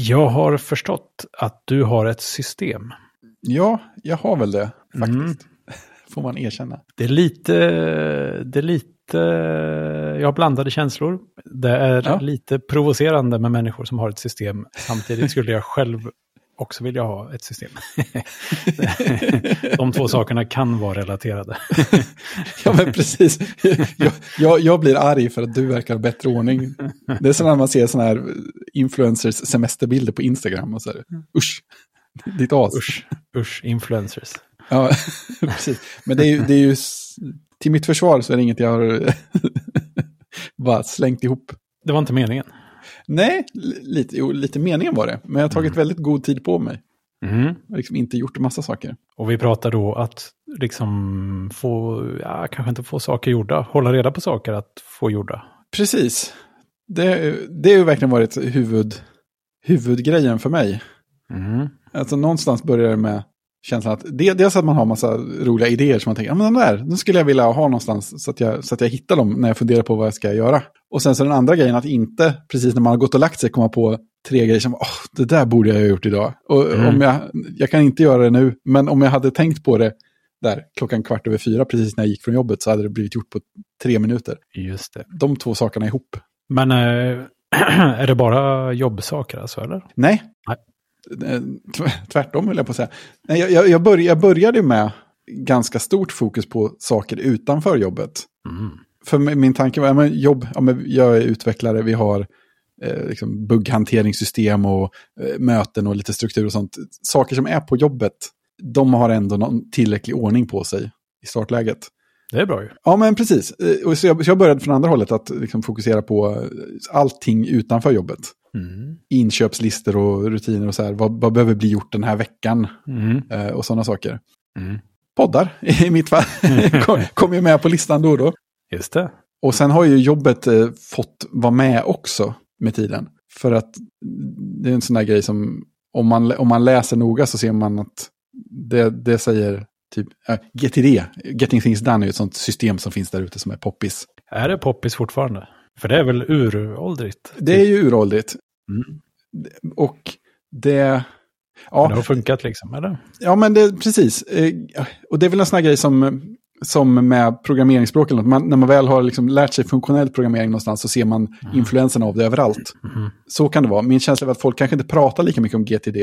Jag har förstått att du har ett system. Ja, jag har väl det faktiskt. Mm. Får man erkänna. Det är lite, det är lite, jag har blandade känslor. Det är Ja. lite provocerande med människor som har ett system. Samtidigt skulle jag själv också vilja ha ett system. De två sakerna kan vara relaterade. Ja, men precis. Jag, jag, jag blir arg för att du verkar ha bättre ordning. Det är som när man ser sådana här influencers semesterbilder på Instagram. Och så här, usch, ditt as. Usch, usch, influencers. Ja, precis. Men det är, ju, det är ju, till mitt försvar så är det inget jag har bara slängt ihop. Det var inte meningen. Nej, li- lite, jo, lite meningen var det. Men jag har tagit väldigt god tid på mig. Mm. Jag har liksom inte gjort en massa saker. Och vi pratar då att liksom få, ja, kanske inte få saker gjorda, hålla reda på saker att få gjorda. Precis. Det, det har ju verkligen varit huvud, huvudgrejen för mig. Mm. Alltså någonstans börjar det med känslan att det, dels att man har massa roliga idéer som man tänker, ja men den där, den skulle jag vilja ha någonstans så att, jag, så att jag hittar dem när jag funderar på vad jag ska göra. Och sen så den andra grejen att inte, precis när man har gått och lagt sig, komma på tre grejer som, åh, det där borde jag ha gjort idag. Och Mm. om jag, jag kan inte göra det nu, men om jag hade tänkt på det där klockan kvart över fyra, precis när jag gick från jobbet, så hade det blivit gjort på tre minuter. Just det. De två sakerna ihop. Men äh, är det bara jobbsaker alltså, eller? Nej. Eh, tv- Tvärtom vill jag på att säga. Nej, jag, jag, börj, jag började med ganska stort fokus på saker utanför jobbet. Mm. För mi- min tanke var, ja, men jobb, ja, men jag är utvecklare, vi har eh, liksom bugghanteringssystem och eh, möten och lite struktur och sånt. Saker som är på jobbet, de har ändå någon tillräcklig ordning på sig i startläget. Det är bra ju. Ja, men precis. Eh, Och så, jag, så jag började från andra hållet att liksom fokusera på eh, allting utanför jobbet Mm. inköpslistor och rutiner och så här. Vad, vad behöver bli gjort den här veckan? Mm. Eh, och sådana saker. Mm. Poddar i mitt fall kom, kom ju med på listan då och då. Just det. Och sen har ju jobbet eh, fått vara med också med tiden. För att det är en sån där grej som om man, om man läser noga så ser man att det, det säger typ äh, GTD, Getting Things Done är ett sånt system som finns där ute som är poppis. Är det poppis fortfarande? För det är väl uråldrigt? Det är ju uråldrigt. Mm. Och det... Men Ja, Det har funkat liksom, eller? Ja, men det, precis. Eh, Och det är väl en sån här grej som, som med programmeringsspråk. Eller något. Man, när man väl har liksom lärt sig funktionell programmering någonstans så ser man influenserna av det överallt. Mhm. Så kan det vara. Min känsla är att folk kanske inte pratar lika mycket om GTD.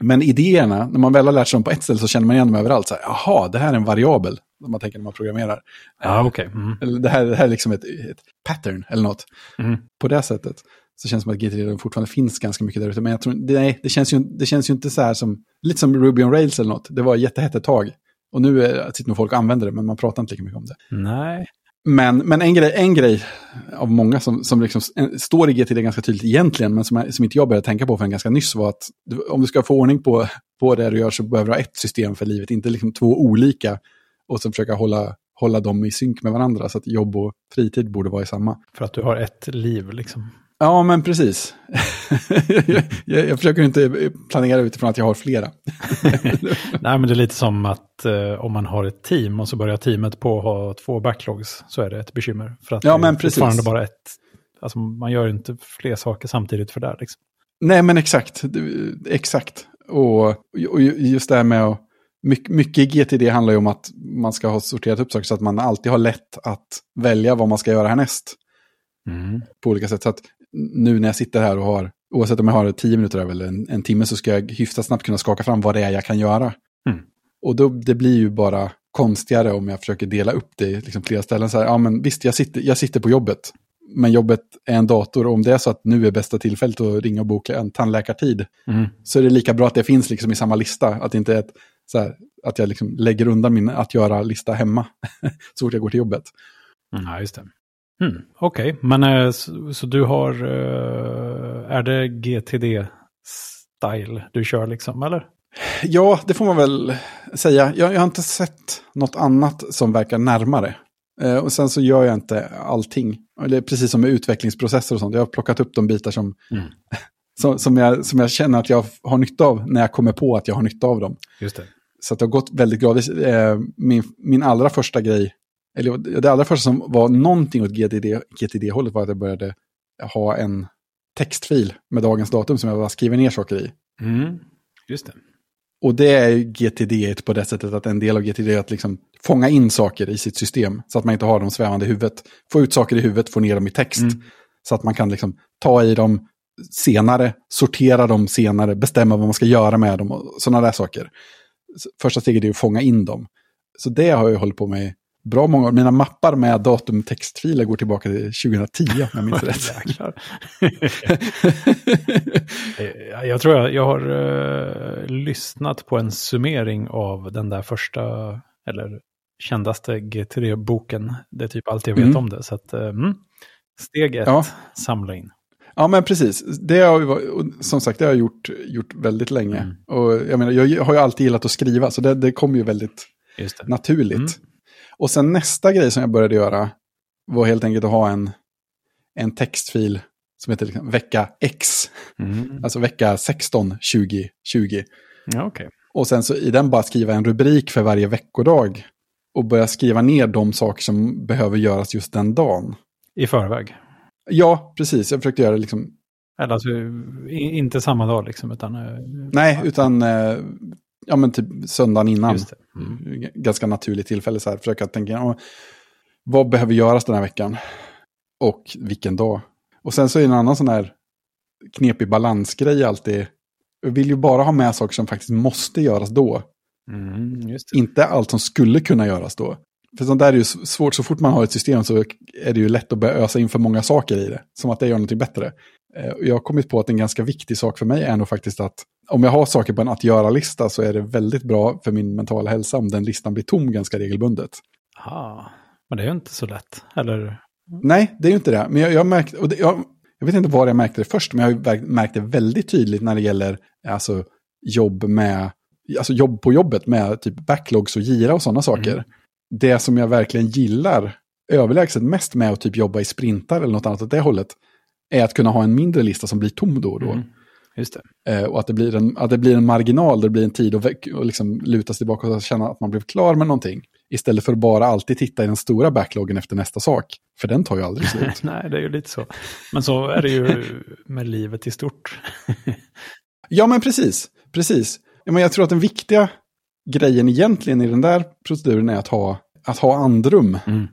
Men idéerna, när man väl har lärt sig dem på ett ställe så känner man igen dem överallt. Så här, Jaha, det här är en variabel. Om man tänker när man programmerar. Ja, okej. Mm. Det här, det här är liksom ett, ett pattern eller något. Mm. På det sättet. Så känns det som att GTD fortfarande finns ganska mycket där ute. Men jag tror, nej, det, känns ju, det känns ju inte så här som, lite som Ruby on Rails eller något. Det var jättehett ett tag. Och nu är, sitter nog folk och använder det, men man pratar inte lika mycket om det. Nej. Men, men en, grej, en grej av många som, som liksom står i GTD ganska tydligt egentligen, men som, som inte jag började tänka på förrän ganska nyss, var att du, om du ska få ordning på, på det du gör så behöver du ha ett system för livet, inte liksom två olika. Och så försöka hålla, hålla dem i synk med varandra, så att jobb och fritid borde vara i samma. För att du har ett liv liksom. Ja, men precis. jag, jag, jag försöker inte planera utifrån att jag har flera. Nej, men det är lite som att eh, om man har ett team och så börjar teamet på att ha två backlogs så är det ett bekymmer. För att Ja, det är men precis. fortfarande bara ett. Alltså man gör inte fler saker samtidigt för det. Liksom. Nej, men exakt. Exakt. Och, och just det här med att... Mycket, mycket i GTD handlar ju om att man ska ha sorterat upp saker så att man alltid har lätt att välja vad man ska göra härnäst. Mm. På olika sätt. Så att nu när jag sitter här och har, oavsett om jag har tio minuter över eller en, en timme, så ska jag hyfsat snabbt kunna skaka fram vad det är jag kan göra. Mm. Och då, det blir ju bara konstigare om jag försöker dela upp det i liksom flera ställen. Så här, ja, men visst, jag sitter, jag sitter på jobbet. Men jobbet är en dator och om det är så att nu är bästa tillfället att ringa och boka en tandläkartid Mm. så är det lika bra att det finns liksom i samma lista. Att det inte är ett, så här, att jag liksom lägger undan min att göra-lista hemma så fort jag går till jobbet. Mm, ja, just det. Mm. Okej, men eh, så, så du har, eh, är det GTD-style du kör liksom, eller? Ja, det får man väl säga. Jag, jag har inte sett något annat som verkar närmare. Eh, och sen så gör jag inte allting. Eller precis som med utvecklingsprocesser och sånt. Jag har plockat upp de bitar som, Mm. som, som, jag, som jag känner att jag har nytta av när jag kommer på att jag har nytta av dem. Just det. Så att det har gått väldigt gradvis. Min, min allra första grej, eller det allra första som var någonting åt GTD, GTD-hållet var att jag började ha en textfil med dagens datum som jag bara skriver ner saker i. Mm. Just det. Och det är ju GTD på det sättet att en del av GTD är att liksom fånga in saker i sitt system så att man inte har dem svävande i huvudet. Få ut saker i huvudet, få ner dem i text. Mm. Så att man kan liksom ta i dem senare, sortera dem senare, bestämma vad man ska göra med dem och sådana där saker. Första steget är att fånga in dem. Så det har jag hållit på med bra många. Mina mappar med datumtextfiler går tillbaka till 2010 om jag minns rätt. Eh, jag tror jag, jag har uh, lyssnat på en summering av den där första, eller kändaste G3-boken. Det är typ allt jag vet Mm. om det. Så att, mm. steg ett, Ja. samla in. Ja, men precis. Det har, och som sagt, det har jag gjort, gjort väldigt länge. Mm. Och jag, menar, jag har ju alltid gillat att skriva, så det, det kom ju väldigt naturligt. Mm. Och sen nästa grej som jag började göra var helt enkelt att ha en, en textfil som heter liksom vecka X, Mm. alltså vecka 16, 20, 20. Ja, okej. Och sen så i den bara skriva en rubrik för varje veckodag. Och börja skriva ner de saker som behöver göras just den dagen. I förväg. Ja, precis. Jag försökte göra det liksom, Eller alltså, inte samma dag liksom, utan... eh, nej, utan eh, ja, men typ söndagen innan. Mm. Ganska naturligt tillfälle så här. Försöka tänka, vad behöver göras den här veckan? Och vilken dag? Och sen så är det en annan sån här knepig balansgrej alltid. Jag vill ju bara ha med saker som faktiskt måste göras då. Mm. Inte allt som skulle kunna göras då. För sånt där är ju svårt, så fort man har ett system så är det ju lätt att börja ösa in för många saker i det. Som att det gör någonting bättre. Eh, Jag har kommit på att en ganska viktig sak för mig är nog faktiskt att om jag har saker på en att göra-lista så är det väldigt bra för min mentala hälsa om den listan blir tom ganska regelbundet. Aha. Men det är ju inte så lätt. Eller? Nej, det är ju inte det. Men jag, jag, märkt, och det, jag, jag vet inte var jag märkte det först, men jag har märkt det väldigt tydligt när det gäller alltså, jobb med, alltså jobb på jobbet med typ backlogs och gira och sådana saker. Mm. Det som jag verkligen gillar överlägset mest med att typ jobba i sprintar eller något annat åt det hållet, är att kunna ha en mindre lista som blir tom då och då. Mm. Just det. Eh, och att det, blir en, att det blir en marginal, det blir en tid att och liksom luta sig tillbaka och känna att man blev klar med någonting. Istället för att bara alltid titta i den stora backloggen efter nästa sak. För den tar ju aldrig slut. Nej, det är ju lite så. Men så är det ju med livet i stort. Ja, men precis. Precis. Ja, men jag tror att den viktiga grejen egentligen i den där proceduren är att ha, att ha andrum. Mm.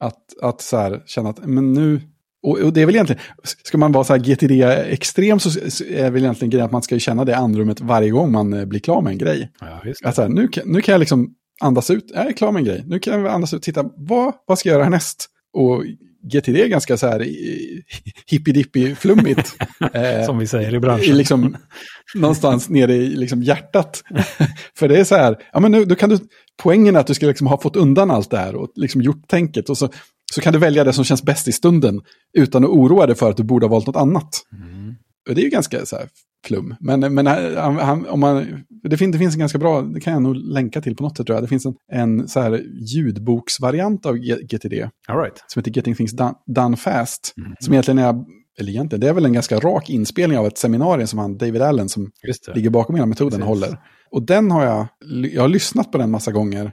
Att, att så här, känna att men nu... Och, och det är väl egentligen, ska man vara så här GTD-extrem så så är väl egentligen grejen att man ska känna det andrummet varje gång man eh, blir klar med en grej. Ja. Att så här, nu, kan, nu kan jag liksom andas ut, jag är klar med en grej. Nu kan jag andas ut, titta, vad, vad ska jag göra härnäst? Och GTD är ganska så här hippidippi-flummigt. Eh, Som vi säger i i branschen. liksom, någonstans nere i liksom hjärtat. För det är så här, ja men nu, då kan du, poängen är att du ska liksom ha fått undan allt det här och liksom gjort tänket. Och så, så kan du välja det som känns bäst i stunden utan att oroa dig för att du borde ha valt något annat. Mm. Och det är ju ganska så här flum. Men, men han, han, om man, det, finns, det finns en ganska bra, det kan jag nog länka till på något sätt tror jag. Det finns en, en så här ljudboksvariant av GTD All right. som heter Getting Things Done, Done Fast. Mm. Som egentligen är, eller egentligen, det är väl en ganska rak inspelning av ett seminarium som han, David Allen, som ligger bakom hela metoden, Precis. håller. Och den har jag, jag har lyssnat på den massa gånger.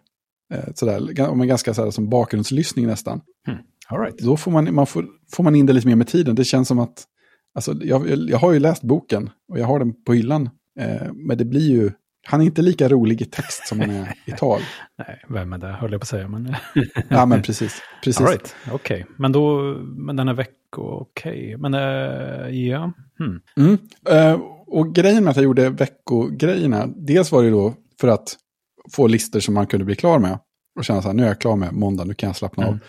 Eh, sådär, om en ganska sådär, som bakgrundslyssning nästan. All right. Då får man, man får, får man in det lite mer med tiden. Det känns som att, alltså, jag, jag, har ju läst boken och jag har den på hyllan. Eh, men det blir ju, han är inte lika rolig i text som han är i tal. Nej, vem är det höll jag på att säga. Men... Ja, men precis. precis. All right. Okej, men då, men den är vecko, okej. Men äh, ja, hmm. Mm. Eh, och grejen med att jag gjorde veckogrejerna, dels var det då för att få listor som man kunde bli klar med. Och känna så här, nu är jag klar med måndag, nu kan jag slappna Mm.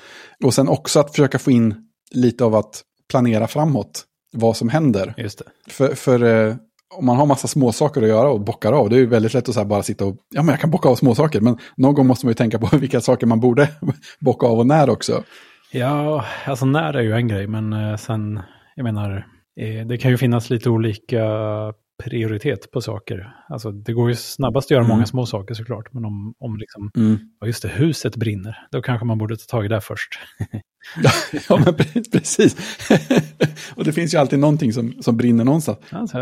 av. Och sen också att försöka få in lite av att planera framåt vad som händer. just det. För, för eh, om man har massa småsaker att göra och bockar av, det är ju väldigt lätt att bara sitta och, ja men jag kan bocka av småsaker, men någon gång måste man ju tänka på vilka saker man borde bocka av och när också. Ja, alltså när är ju en grej, men eh, sen, jag menar, eh, det kan ju finnas lite olika prioritet på saker. Alltså det går ju snabbast att göra Mm. många små saker såklart, men om, om liksom, Mm. just det, huset brinner, då kanske man borde ta tag i det först. ja, men pre- precis. och det finns ju alltid någonting som, som brinner någonstans. Alltså,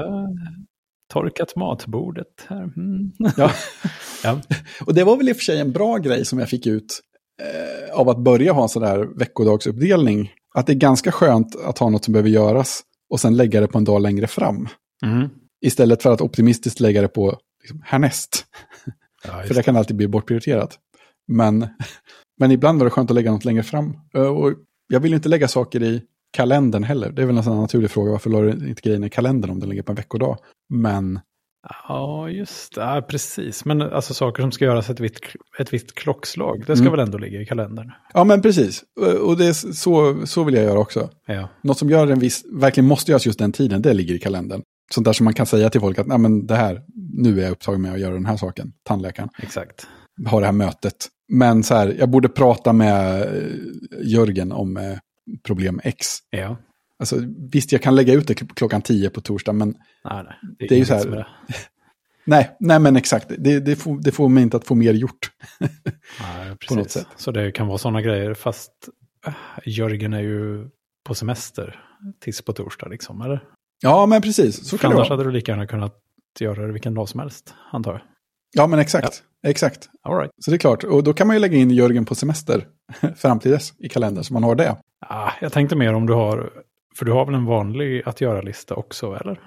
torkat matbordet här. Mm. Ja. ja. Och det var väl i och för sig en bra grej som jag fick ut eh, av att börja ha en sån där veckodagsuppdelning. Att det är ganska skönt att ha något som behöver göras och sen lägga det på en dag längre fram. Mm. Istället för att optimistiskt lägga det på liksom, härnäst. Ja, För det kan alltid bli bortprioriterat. Men, men ibland var det skönt att lägga något längre fram. Eh, Och jag vill inte lägga saker i kalendern heller. Det är väl en sån naturlig fråga. Varför la du inte grejerna i kalendern om den ligger på en veckodag? Men Ja, just det. Ja, precis. Men alltså saker som ska göras ett visst, ett visst klockslag, det ska Mm. väl ändå ligga i kalendern? ja, men precis. Och- Och det är så, så vill jag göra också. Ja, Något som gör en viss, verkligen måste göras just den tiden, det ligger i kalendern. Sånt där som man kan säga till folk att Nej, men det här, nu är jag upptagen med att göra den här saken, tandläkaren. exakt. ha det här mötet. Men så här, jag borde prata med eh, Jörgen om eh, problem X. Ja. Alltså, visst, jag kan lägga ut det kl- klockan 10 på torsdag, men Nej, nej. Det är ju så här- nej, nej men exakt. Det, det, får, det får mig inte att få mer gjort. Nej, på något sätt. Så det kan vara sådana grejer, fast äh, Jörgen är ju på semester tills på torsdag, liksom, eller? Ja, men precis. Så kan det Annars vara. hade du lika gärna kunnat göra det vilken dag som helst, antar jag. Ja, men exakt. Exakt. All right. Så det är klart. Och då kan man ju lägga in Jörgen på semester fram till dess i kalendern, så man har det. Ah, jag tänkte mer om du har, för du har väl en vanlig att göra-lista också, eller?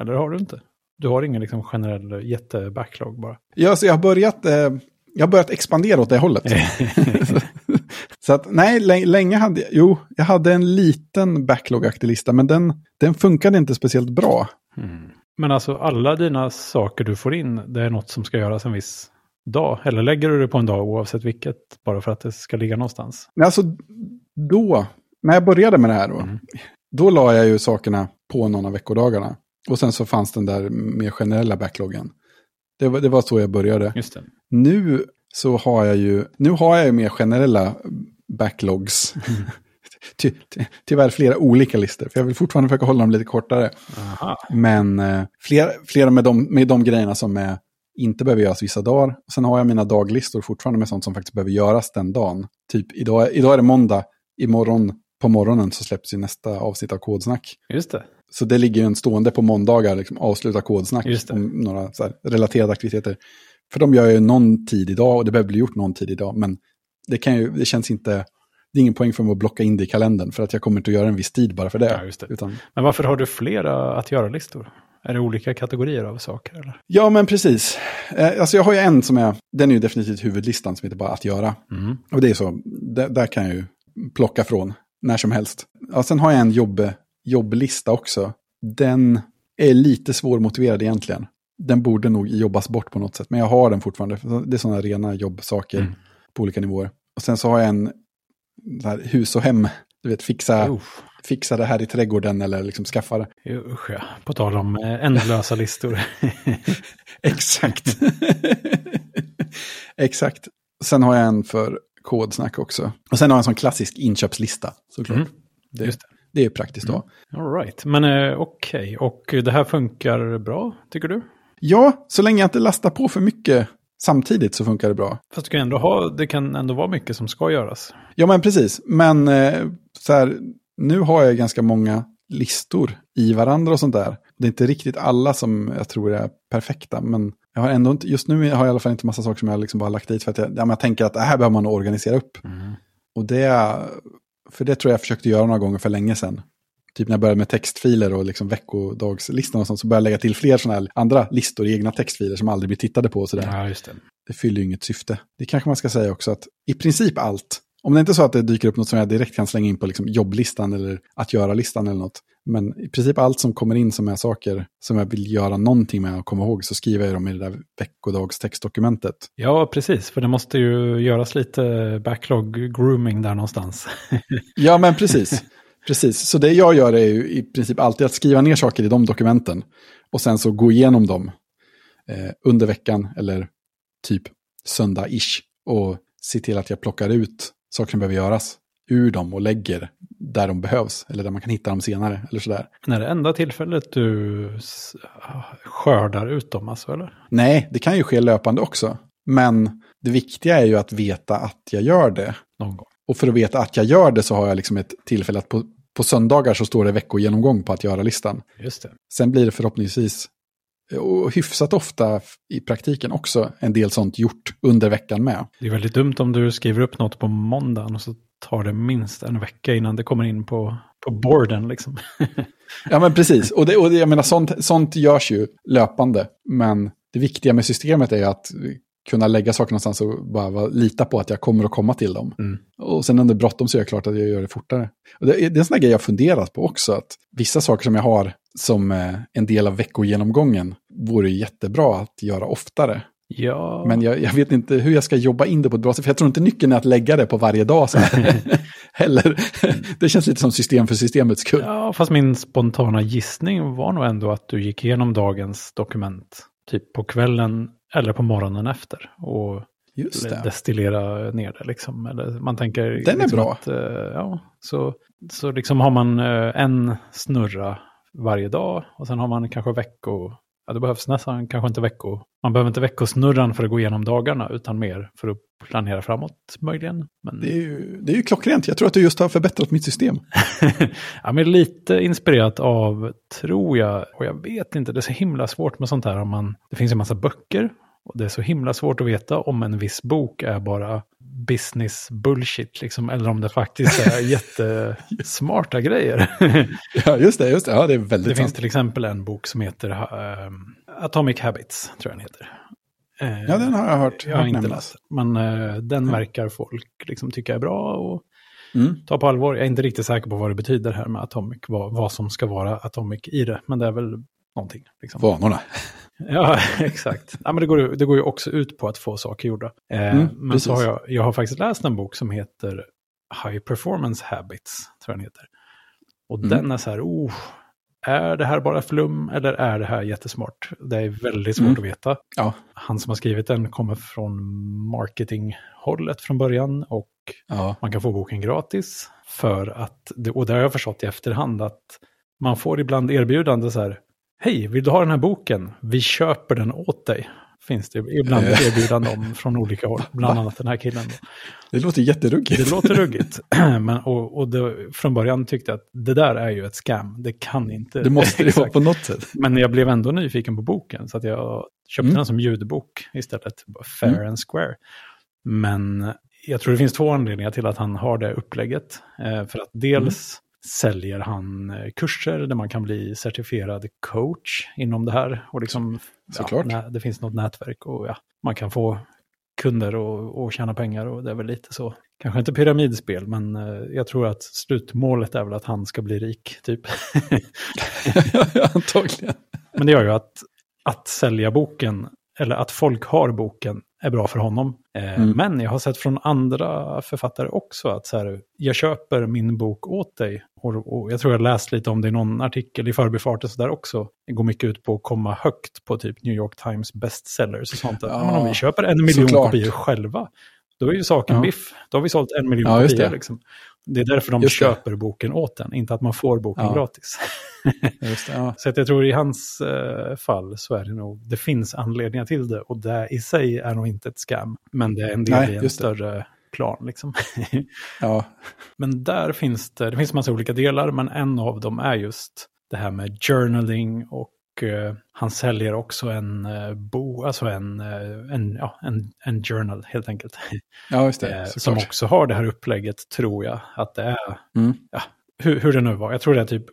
Eller har du inte? Du har ingen liksom generell jättebacklog bara? Ja, så jag har börjat, eh, jag har börjat expandera åt det hållet. Så att nej, lä- länge hade jag, jo, jag hade en liten backlog-aktig lista, men den, den funkade inte speciellt bra. Mm. Men alltså alla dina saker du får in, det är något som ska göras en viss dag? Eller lägger du det på en dag oavsett vilket, bara för att det ska ligga någonstans? Alltså, då, när jag började med det här då, Mm. då la jag ju sakerna på någon av veckodagarna. Och sen så fanns den där mer generella backloggen. Det var, det var så jag började. Nu så har jag ju, nu har jag ju mer generella backlogs. Ty, ty, tyvärr flera olika listor, för jag vill fortfarande försöka hålla dem lite kortare. Aha. Men eh, flera, flera med, de, med de grejerna som är, inte behöver göras vissa dagar. Sen har jag mina daglistor fortfarande med sånt som faktiskt behöver göras den dagen. Typ idag, idag är det måndag, imorgon på morgonen så släpps ju nästa avsnitt av Kodsnack. Just det. Så det ligger ju en stående på måndagar, liksom, avsluta Kodsnack Just det. om några här, relaterade aktiviteter. För de gör ju någon tid idag och det behöver bli gjort någon tid idag. Men det, kan ju, det känns inte, det är ingen poäng för mig att blocka in det i kalendern för att jag kommer inte att göra en viss tid bara för det. Ja, det. Utan, Men varför har du flera att göra-listor? Är det olika kategorier av saker? Eller? Ja, men precis. Eh, alltså jag har ju en som är, den är ju definitivt huvudlistan som heter bara att göra. Mm. Och det är så, där, där kan jag ju plocka från när som helst. Ja, sen har jag en jobb, jobblista också. Den är lite svårmotiverad egentligen. Den borde nog jobbas bort på något sätt, men jag har den fortfarande. Det är sådana rena jobbsaker Mm. På olika nivåer. Och sen så har jag en här, hus och hem, du vet, fixa, Uff. fixa det här i trädgården eller liksom skaffa det. Usch ja. På tal om eh, ändlösa listor. Exakt. Exakt. Sen har jag en för kodsnack också. Och sen har jag en sån klassisk inköpslista, såklart. Mm. Det, Just det. det är praktiskt då. All right. Men eh, okej. Och det här funkar bra, tycker du? Ja, så länge jag inte lastar på för mycket samtidigt så funkar det bra. Fast du kan ändå ha, det kan ändå vara mycket som ska göras. Ja, men precis. Men eh, så här, nu har jag ganska många listor i varandra och sånt där. Det är inte riktigt alla som jag tror är perfekta, men jag har ändå inte, just nu har jag i alla fall inte massa saker som jag liksom bara lagt dit för att jag, ja, jag tänker att det här behöver man organisera upp. Och det, för det tror jag jag försökte göra några gånger för länge sedan. Typ när jag började med textfiler och liksom veckodagslistan och sånt så började jag lägga till fler sådana här andra listor i egna textfiler som aldrig blir tittade på och sådär. Ja, just det. Det fyller ju inget syfte. Det kanske man ska säga också att i princip allt, om det inte är så att det dyker upp något som jag direkt kan slänga in på liksom jobblistan eller att göra-listan eller något. Men i princip allt som kommer in som är saker som jag vill göra någonting med och komma ihåg så skriver jag dem i det där veckodagstextdokumentet. Ja, precis. För det måste ju göras lite backlog grooming där någonstans. Ja, men precis. precis. Så det jag gör är ju i princip alltid att skriva ner saker i de dokumenten. Och sen så gå igenom dem eh, under veckan eller typ söndag-ish. Och se till att jag plockar ut saker som behöver göras ur dem och lägger där de behövs. Eller där man kan hitta dem senare. Eller sådär. När det enda tillfället du skördar ut dem, alltså, eller? Nej, det kan ju ske löpande också. Men det viktiga är ju att veta att jag gör det. Någon gång. Och för att veta att jag gör det så har jag liksom ett tillfälle att på, på söndagar så står det veckogenomgång på att göra-listan. Sen blir det förhoppningsvis, och hyfsat ofta i praktiken också, en del sånt gjort under veckan med. Det är väldigt dumt om du skriver upp något på måndagen och så tar det minst en vecka innan det kommer in på, på borden liksom. ja, men precis. Och, det, och det, jag menar, sånt, sånt görs ju löpande. Men det viktiga med systemet är att kunna lägga saker någonstans och bara lita på att jag kommer att komma till dem. Mm. Och sen om det är bråttom så är det klart att jag gör det fortare. Och det, det är en sån grej jag funderat på också, att vissa saker som jag har som eh, en del av veckogenomgången vore jättebra att göra oftare. Ja. Men jag, jag, vet inte hur jag ska jobba in det på ett bra sätt, för jag tror inte nyckeln är att lägga det på varje dag så. Heller. det känns lite som system för systemets skull. Ja, fast min spontana gissning var nog ändå att du gick igenom dagens dokument typ på kvällen eller på morgonen efter. Och destillera ner det liksom. Eller man tänker... Den är liksom bra. Att, uh, ja, så, så liksom har man uh, en snurra varje dag och sen har man kanske vecko... Ja, det behövs nästan kanske inte vecko... Man behöver inte veckosnurran för att gå igenom dagarna utan mer för att planera framåt möjligen. Men... Det, är ju, det är ju klockrent. Jag tror att du just har förbättrat mitt system. ja, men lite inspirerat av, tror jag, och jag vet inte, det är så himla svårt med sånt här. Om man, det finns en massa böcker och det är så himla svårt att veta om en viss bok är bara business bullshit, liksom, eller om det faktiskt är jättesmarta grejer. ja, just det, just det. Ja, det är väldigt Det sant. finns till exempel en bok som heter uh, Atomic Habits, tror jag den heter. Ja, den har jag hört. Jag har inte läst Men uh, den mm. verkar folk liksom tycka är bra och mm. ta på allvar. Jag är inte riktigt säker på vad det betyder här med Atomic, vad, vad som ska vara Atomic i det. Men det är väl någonting. Liksom. Vanorna. Ja, exakt. Ja, men det, går, det går ju också ut på att få saker gjorda. Eh, mm, men precis. så har jag, jag har faktiskt läst en bok som heter High Performance Habits, tror jag den heter. Och mm. den är så här, oh, är det här bara flum eller är det här jättesmart? Det är väldigt svårt mm. att veta. Ja. Han som har skrivit den kommer från marketinghållet från början och ja. man kan få boken gratis. För att, och det har jag förstått i efterhand att man får ibland erbjudande så här, Hej, vill du ha den här boken? Vi köper den åt dig. Finns det ibland eh. erbjudanden om från olika håll, bland annat den här killen. Det låter jätteruggigt. Det låter ruggigt. Men, och och det, från början tyckte jag att det där är ju ett scam. Det kan inte. Det måste det vara på något sätt. Men jag blev ändå nyfiken på boken så att jag köpte mm. den som ljudbok istället. Fair mm. and square. Men jag tror det finns två anledningar till att han har det upplägget. Eh, för att dels säljer han eh, kurser där man kan bli certifierad coach inom det här. Och liksom, Såklart. Ja, det finns något nätverk och ja, man kan få kunder och, och tjäna pengar och det är väl lite så. Kanske inte pyramidspel, men eh, jag tror att slutmålet är väl att han ska bli rik, typ. Antagligen. Men det gör ju att, att sälja boken, eller att folk har boken, är bra för honom. Eh, mm. Men jag har sett från andra författare också att så här, jag köper min bok åt dig. Och, och jag tror jag läst lite om det i någon artikel i förbifarten så där också. Det går mycket ut på att komma högt på typ New York Times bestsellers och sånt. Ja, men om vi köper en miljon kopior själva, då är ju saken ja. biff. Då har vi sålt en miljon ja, kopior. Liksom. Det är därför de just köper det. boken åt den, inte att man får boken ja. gratis. det, ja. Så att jag tror i hans uh, fall så är det nog, det finns anledningar till det och det i sig är nog inte ett scam. Men det är en del Nej, i en större plan. Liksom. ja. Men där finns det, det finns massa olika delar, men en av dem är just det här med journaling och han säljer också en uh, bo, alltså en, uh, en, ja, en, en journal helt enkelt. Ja, just det. som också har det här upplägget, tror jag, att det är, mm. ja, hur, hur det nu var. Jag tror det är typ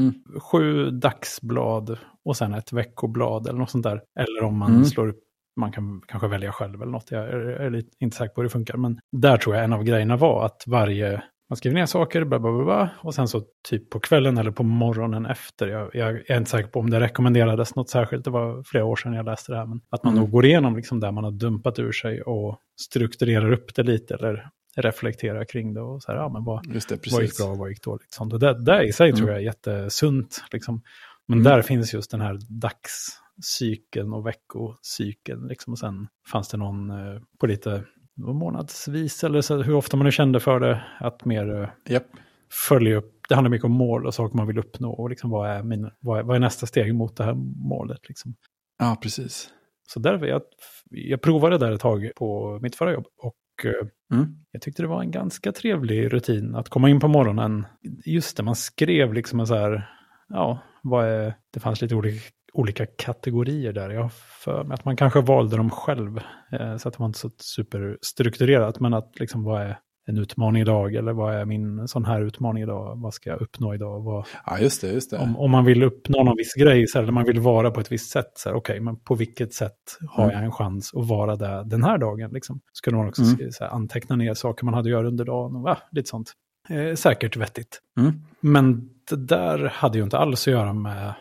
mm. sju dagsblad och sen ett veckoblad eller något sånt där. Eller om man mm. slår upp man kan kanske välja själv eller något. Jag är, är inte säker på hur det funkar. Men där tror jag en av grejerna var att varje man skriver ner saker, bla, bla, bla, bla, och sen så typ på kvällen eller på morgonen efter. Jag, jag, är inte säker på om det rekommenderades något särskilt, det var flera år sedan jag läste det här. Men att man mm. nog går igenom liksom där man har dumpat ur sig och strukturerar upp det lite eller reflekterar kring det. Och så här, ja, men vad, det, vad gick bra och vad gick dåligt? Sånt. Och det, det i sig mm. tror jag är jättesunt. Liksom. Men mm. där finns just den här dagscykeln och veckocykeln. Liksom. Och sen fanns det någon eh, på lite månadsvis eller så, hur ofta man nu kände för det. Att mer yep. Eh, följa upp. Det handlar mycket om mål och saker man vill uppnå. Och liksom vad, är min, vad, är, vad är nästa steg mot det här målet? Liksom. Ja, precis. Så därför jag, jag provade där ett tag på mitt förra jobb. Och eh, mm. jag tyckte det var en ganska trevlig rutin att komma in på morgonen. Just det, man skrev liksom en så här, ja, vad är, det fanns lite olika olika kategorier där. Jag har för mig att man kanske valde dem själv. Eh, så att det var inte så superstrukturerat. Men att liksom vad är, en utmaning idag eller vad är min sån här utmaning idag? Vad ska jag uppnå idag? Vad, ja, just det. Just det. Om, om, man vill uppnå någon viss grej, så här, eller man vill vara på ett visst sätt, så här, okay, men på vilket sätt har mm. jag en chans att vara där den här dagen? Liksom? Skulle man också mm. så här, anteckna ner saker man hade att göra under dagen och va, lite sånt. Eh, säkert vettigt. Mm. Men det där hade ju inte alls att göra med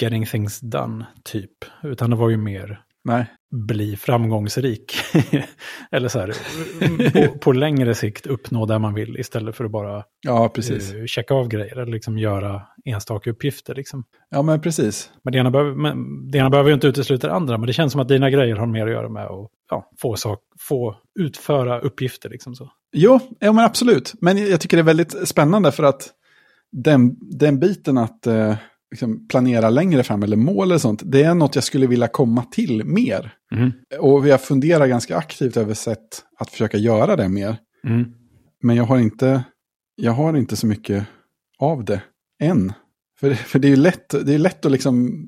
getting things done, typ. Utan det var ju mer Nej. bli framgångsrik. Eller så här, på, på, längre sikt uppnå det man vill istället för att bara ja, precis. Uh, checka av grejer eller liksom göra enstaka uppgifter. Liksom. Ja, men precis. Men det, ena behöver, men det ena behöver ju inte utesluta det andra, men det känns som att dina grejer har mer att göra med att ja, få, sak, få utföra uppgifter. Liksom så. Jo, ja, men absolut. Men jag tycker det är väldigt spännande för att den, den biten att... Uh liksom planera längre fram eller mål eller sånt, det är något jag skulle vilja komma till mer. Mm. Och jag funderar ganska aktivt över sätt att försöka göra det mer. Mm. Men jag har, inte, jag har inte så mycket av det än. För, för det är ju lätt, det är lätt att liksom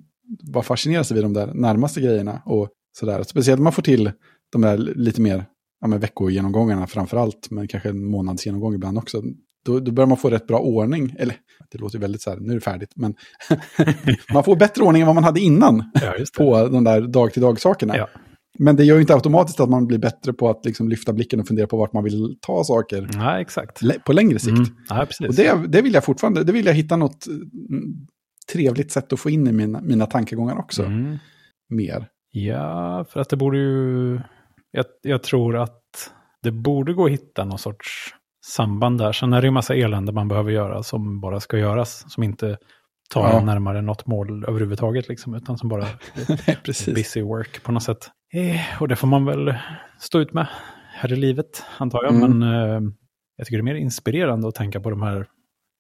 bara fascinera sig vid de där närmaste grejerna. Och sådär. Speciellt om man får till de där lite mer ja, veckogenomgångarna framför allt, men kanske en månadsgenomgång ibland också då, då börjar man få rätt bra ordning. Eller, det låter väldigt så här, nu är det färdigt. Men man får bättre ordning än vad man hade innan ja, på de där dag-till-dag-sakerna. Ja. Men det gör ju inte automatiskt att man blir bättre på att liksom lyfta blicken och fundera på vart man vill ta saker. Ja, exakt. På längre sikt. Mm. Ja, och det, det vill jag fortfarande, det vill jag hitta något mm, trevligt sätt att få in i mina, mina tankegångar också. Mm. Mer. Ja, för att det borde ju... Jag, jag tror att det borde gå att hitta någon sorts samband där. Sen är det ju massa elände man behöver göra som bara ska göras. Som inte tar ja. närmare något mål överhuvudtaget, liksom, utan som bara är busy work på något sätt. Eh, och det får man väl stå ut med här i livet, antar jag. Mm. Men eh, jag tycker det är mer inspirerande att tänka på de här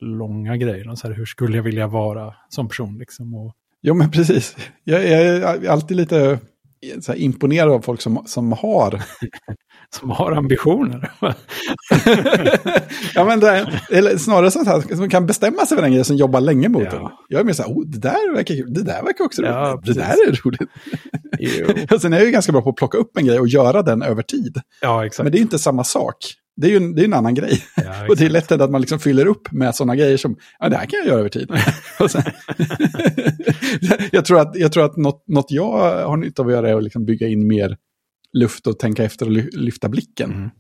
långa grejerna. Så här, hur skulle jag vilja vara som person? Liksom, och... Jo, men precis. Jag, jag är alltid lite så imponerad av folk som, som har som har ambitioner. ja, men det, eller snarare så att som kan bestämma sig för den grejen som jobbar länge mot ja. den. Jag är mer så här, oh, det där verkar kul, det där verkar också ja, roligt, det där är roligt. sen är jag ju ganska bra på att plocka upp en grej och göra den över tid. Ja, exakt. Men det är inte samma sak. Det är ju en, det är en annan grej. Ja, och det är lätt att man liksom fyller upp med sådana grejer som, ja det här kan jag göra över tid. sen, jag tror att, jag tror att något, något jag har nytta av att göra är att liksom bygga in mer luft och tänka efter och lyfta blicken. Mm.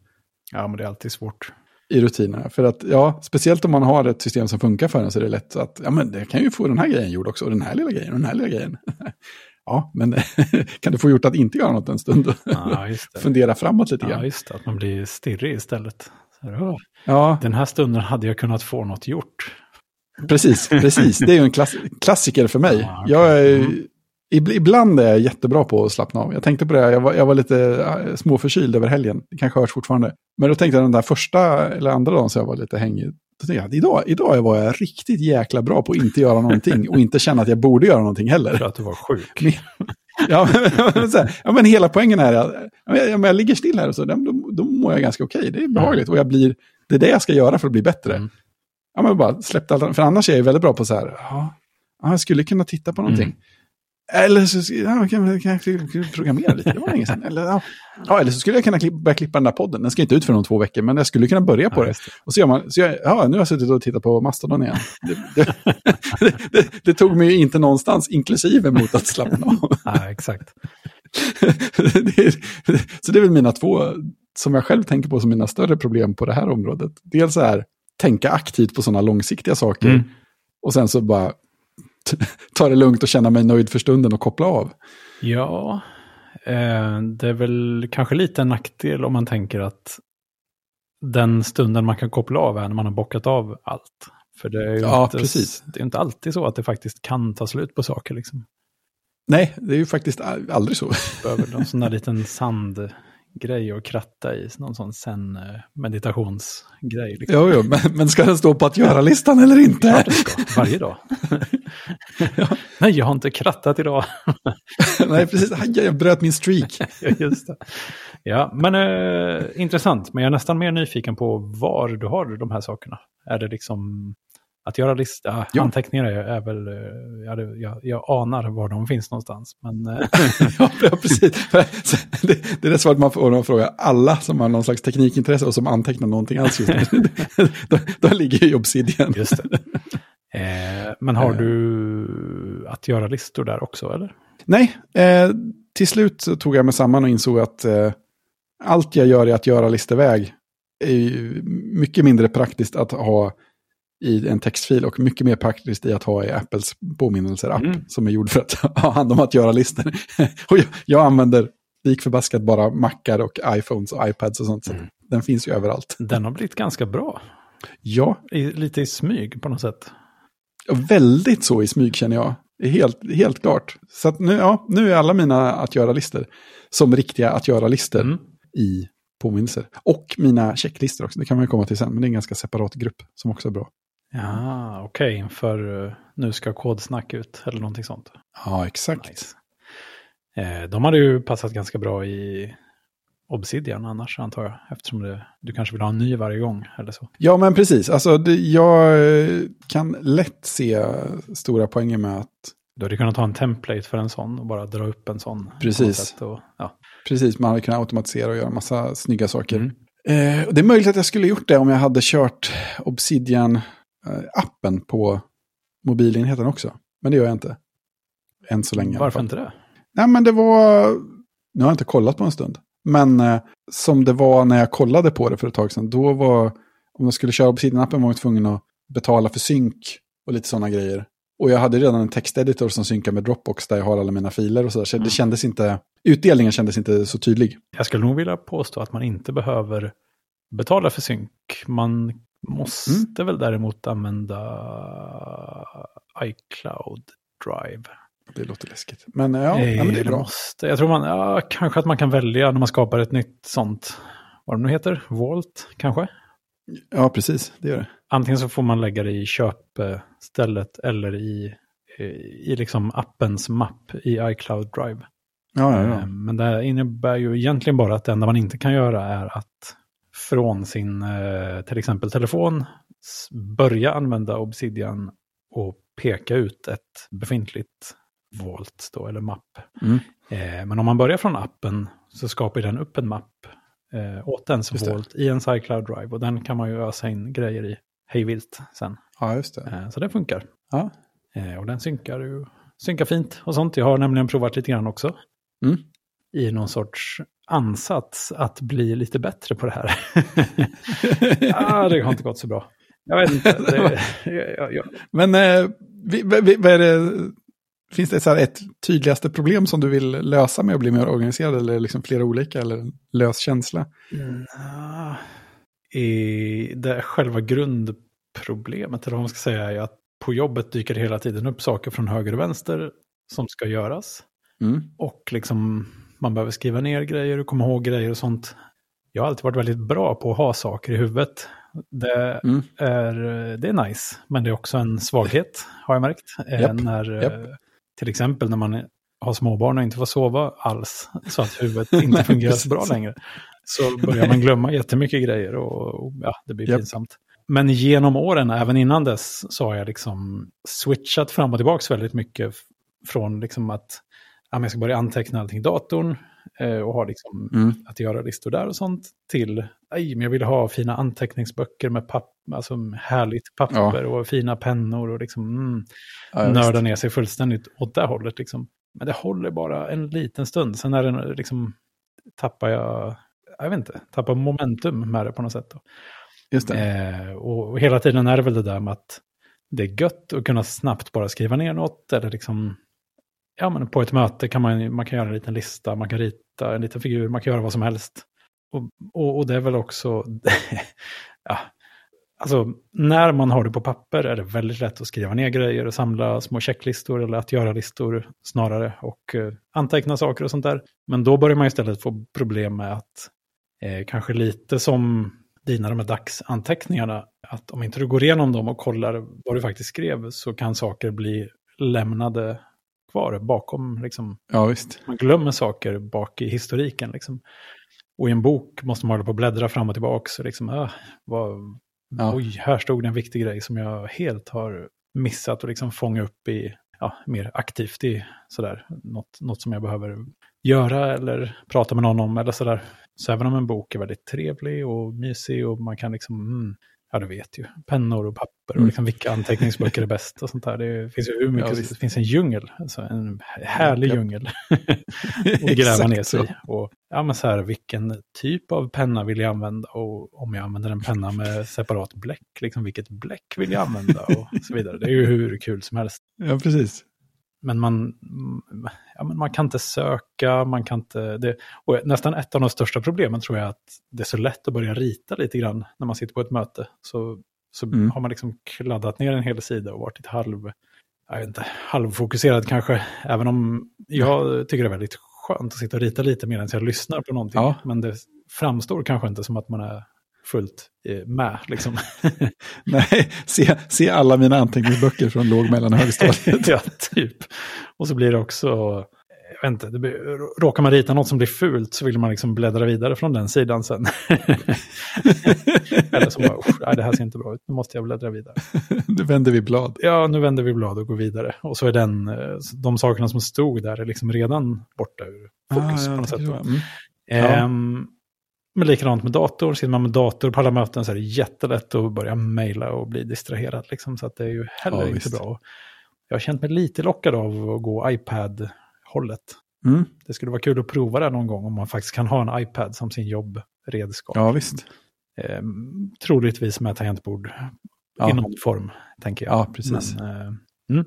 Ja, men det är alltid svårt. I rutinerna. För att, ja, speciellt om man har ett system som funkar för en så är det lätt att, ja men det kan ju få den här grejen gjord också, och den här lilla grejen, och den här lilla grejen. Ja, men kan du få gjort att inte göra något en stund? Ja, Fundera framåt lite grann. Ja, just det, att man blir stirrig istället. Så, ja. Den här stunden hade jag kunnat få något gjort. Precis, precis. Det är ju en klass klassiker för mig. Ja, okay. Jag är mm. Ibland är jag jättebra på att slappna av. Jag tänkte på det, jag var, jag var lite äh, småförkyld över helgen. Det kanske hörs fortfarande. Men då tänkte jag den där första eller andra dagen så jag var lite hängig. Jag, idag, idag var jag riktigt jäkla bra på att inte göra någonting och inte känna att jag borde göra någonting heller. För att du var sjuk. ja, men, ja, men hela poängen är att jag, jag ligger still här och så, då, då mår jag ganska okej. Okay. Det är behagligt och jag blir, det är det jag ska göra för att bli bättre. Mm. Ja, men bara släppte allt, för annars är jag väldigt bra på så här, ja, jag skulle kunna titta på någonting. Mm. Eller så ja, kan, jag programmera lite, det var länge sedan. Eller, ja. ja. eller så skulle jag kunna klippa, börja klippa den där podden. Den ska inte ut för om två veckor, men jag skulle kunna börja på ja, det. Och så gör man, så jag, ja, nu har jag suttit och tittat på Mastodon igen. Det, det, det, tog mig inte någonstans, inklusive mot att slappna av. Ja, exakt. så det är väl mina två, som jag själv tänker på som mina större problem på det här området. Dels är tänka aktivt på sådana långsiktiga saker. Mm. Och sen så bara ta det lugnt och känna mig nöjd för stunden och koppla av. Ja, eh, det är väl kanske lite en nackdel om man tänker att den stunden man kan koppla av är när man har bockat av allt. För det är ju ja, inte, precis. Det är inte alltid så att det faktiskt kan ta slut på saker. Liksom. Nej, det är ju faktiskt aldrig så. Behöver en sån där liten sand grej att kratta i, någon sån sen eh, meditationsgrej. Liksom. Jo, jo, men, men ska den stå på att göra-listan eller inte? Ja, det ska, varje dag. ja. Nej, jag har inte krattat idag. Nej, precis. Jag bröt min streak. Just det. Ja, men eh, intressant. Men jag är nästan mer nyfiken på var du har de här sakerna. Är det liksom att göra lista, ja. anteckningar är, är väl, jag, jag, jag, anar var jag, anar var de finns någonstans. Men, ja, precis. det, det är svårt man får man frågar alla som har någon slags teknikintresse och som antecknar någonting alls just nu. då, då ligger ju Obsidian. Just det. Eh, men har du att göra listor där också, eller? Nej, eh, till slut tog jag mig samman och insåg att eh, allt jag gör i att göra listeväg är mycket mindre praktiskt att ha i en textfil och mycket mer praktiskt i att ha i Apples påminnelser-app mm. som är gjord för att ha hand om att göra listor. och jag, jag använder lik förbaskat bara Macar och iPhones och iPads och sånt. Så mm. den finns ju överallt. Den har blivit ganska bra. Ja. I, lite i smyg på något sätt. Ja, väldigt så i smyg känner jag. Helt, helt klart. Så att nu, ja, nu är alla mina att göra-listor som riktiga att göra-listor mm. i påminnelser. Och mina checklistor också, det kan man komma till sen, men det är en ganska separat grupp som också är bra. Ja, okej, okay. för uh, nu ska kodsnack ut eller någonting sånt. Ja, exakt. Nice. Eh, de hade ju passat ganska bra i Obsidian annars antar jag, eftersom det, du kanske vill ha en ny varje gång eller så. Ja, men precis. Alltså, det, jag eh, kan lätt se stora poänger med att... Du hade kunnat ha en template för en sån och bara dra upp en sån. Precis. Och, ja. Precis, man hade kunnat automatisera och göra massa snygga saker. Mm. Eh, det är möjligt att jag skulle gjort det om jag hade kört Obsidian Eh, appen på mobilenheten också. Men det gör jag inte. Än så länge. Varför inte det? Nej, men det var... Nu har jag inte kollat på en stund. Men eh, som det var när jag kollade på det för ett tag sedan. Då var... Om jag skulle köra Obsidian-appen var jag tvungen att betala för synk och lite sådana grejer. Och jag hade redan en texteditor som synkar med Dropbox där jag har alla mina filer och sådär. Så mm. det kändes inte... Utdelningen kändes inte så tydlig. Jag skulle nog vilja påstå att man inte behöver betala för synk. Man Måste mm. väl däremot använda iCloud Drive. Det låter läskigt. Men ja, eh, ja men det är bra. Måste. Jag tror man, ja, kanske att man kan välja när man skapar ett nytt sånt, vad det nu heter, Vault kanske? Ja, precis, det gör det. Antingen så får man lägga det i köpstället eller i, i liksom appens mapp i iCloud Drive. Ja, ja, ja. Eh, men det innebär ju egentligen bara att det enda man inte kan göra är att från sin eh, till exempel telefon börja använda Obsidian och peka ut ett befintligt Vault då, eller mapp. Mm. Eh, men om man börjar från appen så skapar den upp en mapp eh, åt ens Vault i en iCloud Drive. Och den kan man ju ösa in grejer i hejvilt sen. Ja, just det. Eh, så det funkar. Ja. Och den synkar ju synkar fint och sånt. Jag har nämligen provat lite grann också. Mm. I någon sorts ansats att bli lite bättre på det här. ah, det har inte gått så bra. Jag vet inte. Det, ja, ja. Men eh, vad är det, finns det så ett tydligaste problem som du vill lösa med att bli mer organiserad? Eller liksom flera olika? Eller lös känsla? Mm, i det själva grundproblemet, eller vad man ska säga, är att på jobbet dyker det hela tiden upp saker från höger och vänster som ska göras. Mm. Och liksom man behöver skriva ner grejer och komma ihåg grejer och sånt. Jag har alltid varit väldigt bra på att ha saker i huvudet. Det, mm. är, det är nice, men det är också en svaghet, har jag märkt. Yep. Eh, när, yep. Eh, till exempel när man har småbarn och inte får sova alls, så att huvudet inte fungerar så bra längre. Så börjar man glömma jättemycket grejer och, och ja, det blir yep. pinsamt. Men genom åren, även innan dess, så har jag liksom switchat fram och tillbaka väldigt mycket från liksom att ja, jag ska börja anteckna allting i datorn eh, och ha liksom mm. att göra listor där och sånt till, nej, men jag vill ha fina anteckningsböcker med papp, alltså härligt papper ja. och fina pennor och liksom mm, ja, nörda ner sig fullständigt åt det hållet. Liksom. Men det håller bara en liten stund, sen är det liksom, tappar jag, jag vet inte, tappar momentum med det på något sätt. Då. Just. Eh, och, och hela tiden är det väl det där med att det är gött att kunna snabbt bara skriva ner något eller liksom ja, men på ett möte kan man, man kan göra en liten lista, man kan rita en liten figur, man kan göra vad som helst. Och, och, och det är väl också, ja, alltså när man har det på papper är det väldigt lätt att skriva ner grejer och samla små checklistor eller att göra listor snarare och eh, anteckna saker och sånt där. Men då börjar man istället få problem med att eh, kanske lite som dina de här dagsanteckningarna, att om inte du går igenom dem och kollar vad du faktiskt skrev så kan saker bli lämnade kvar bakom. Liksom. Ja, visst. Man glömmer saker bak i historiken. Liksom. Och i en bok måste man hålla på och bläddra fram och tillbaka. Så liksom, äh, vad, ja. oj, här stod det en viktig grej som jag helt har missat och liksom fånga upp i, ja, mer aktivt i sådär, något, något som jag behöver göra eller prata med någon om eller sådär. Så även om en bok är väldigt trevlig och mysig och man kan liksom, mm, ja du vet ju, pennor och papper och mm. liksom vilka anteckningsböcker är bäst och sånt där. Det finns ju hur mycket, ja, det finns en djungel, alltså en härlig ja. djungel att gräva ner sig i. Och ja men så här, vilken typ av penna vill jag använda och om jag använder en penna med separat bläck, liksom vilket bläck vill jag använda och så vidare. Det är ju hur kul som helst. Ja, precis. Men man, ja, men man kan inte söka, man kan inte... Det, och nästan ett av de största problemen tror jag är att det är så lätt att börja rita lite grann när man sitter på ett möte. Så, så mm. har man liksom kladdat ner en hel sida och varit halv, jag vet inte, halvfokuserad kanske. Även om jag tycker det är väldigt skönt att sitta och rita lite medan jag lyssnar på någonting. Ja. Men det framstår kanske inte som att man är fullt eh, med. Liksom. Nej, se, se alla mina anteckningsböcker från låg, mellan och högstadiet. ja, typ. Och så blir det också, jag vet inte, blir, råkar man rita något som blir fult så vill man liksom bläddra vidare från den sidan sen. Eller så bara, nej, det här ser inte bra ut, nu måste jag bläddra vidare. nu vänder vi blad. Ja, nu vänder vi blad och går vidare. Och så är den, eh, de sakerna som stod där är liksom redan borta ur fokus ah, ja, på något sätt. Mm. Um, men likadant med dator, sitter man med dator på alla möten så är det jättelätt att börja mejla och bli distraherad. Liksom, så att det är ju heller ja, inte visst. bra. Jag har känt mig lite lockad av att gå iPad-hållet. Mm. Det skulle vara kul att prova det någon gång om man faktiskt kan ha en iPad som sin jobbredskap. Ja, visst. Eh, troligtvis med tangentbord ja. i någon form, tänker jag. Ja, precis. Men, eh, mm.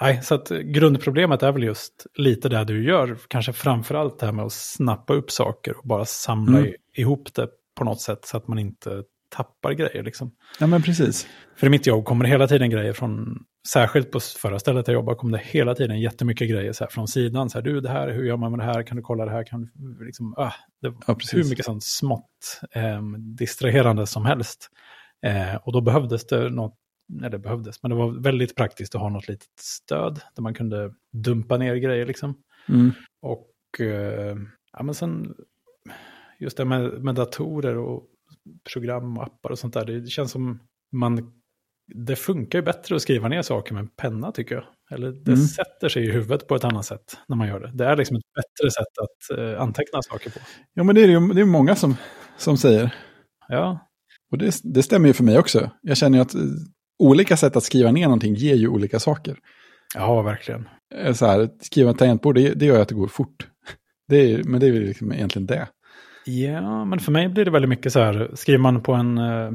Nej, så att grundproblemet är väl just lite det du gör, kanske framförallt det här med att snappa upp saker och bara samla mm. ihop det på något sätt så att man inte tappar grejer. Liksom. Ja, men precis. För i mitt jobb kommer det hela tiden grejer från, särskilt på förra stället jag jobbar, kommer det hela tiden jättemycket grejer så här, från sidan. Så här, du, det här, hur gör man med det här? Kan du kolla det här? Kan du, liksom, äh, det, ja, hur mycket sånt smått eh, distraherande som helst. Eh, och då behövdes det något eller behövdes, men det var väldigt praktiskt att ha något litet stöd där man kunde dumpa ner grejer liksom. Mm. Och eh, ja, men sen just det med, med datorer och program och appar och sånt där, det känns som man, det funkar ju bättre att skriva ner saker med en penna tycker jag. Eller det mm. sätter sig i huvudet på ett annat sätt när man gör det. Det är liksom ett bättre sätt att uh, anteckna saker på. Ja, men det är det det är många som, som säger. Ja. Och det, det stämmer ju för mig också. Jag känner ju att olika sätt att skriva ner någonting ger ju olika saker. Ja, verkligen. Eh, så här, skriva tangentbord, det, det gör att det går fort. Det är, men det är liksom egentligen det. Ja, men för mig blir det väldigt mycket så här, skriver man på en, eh,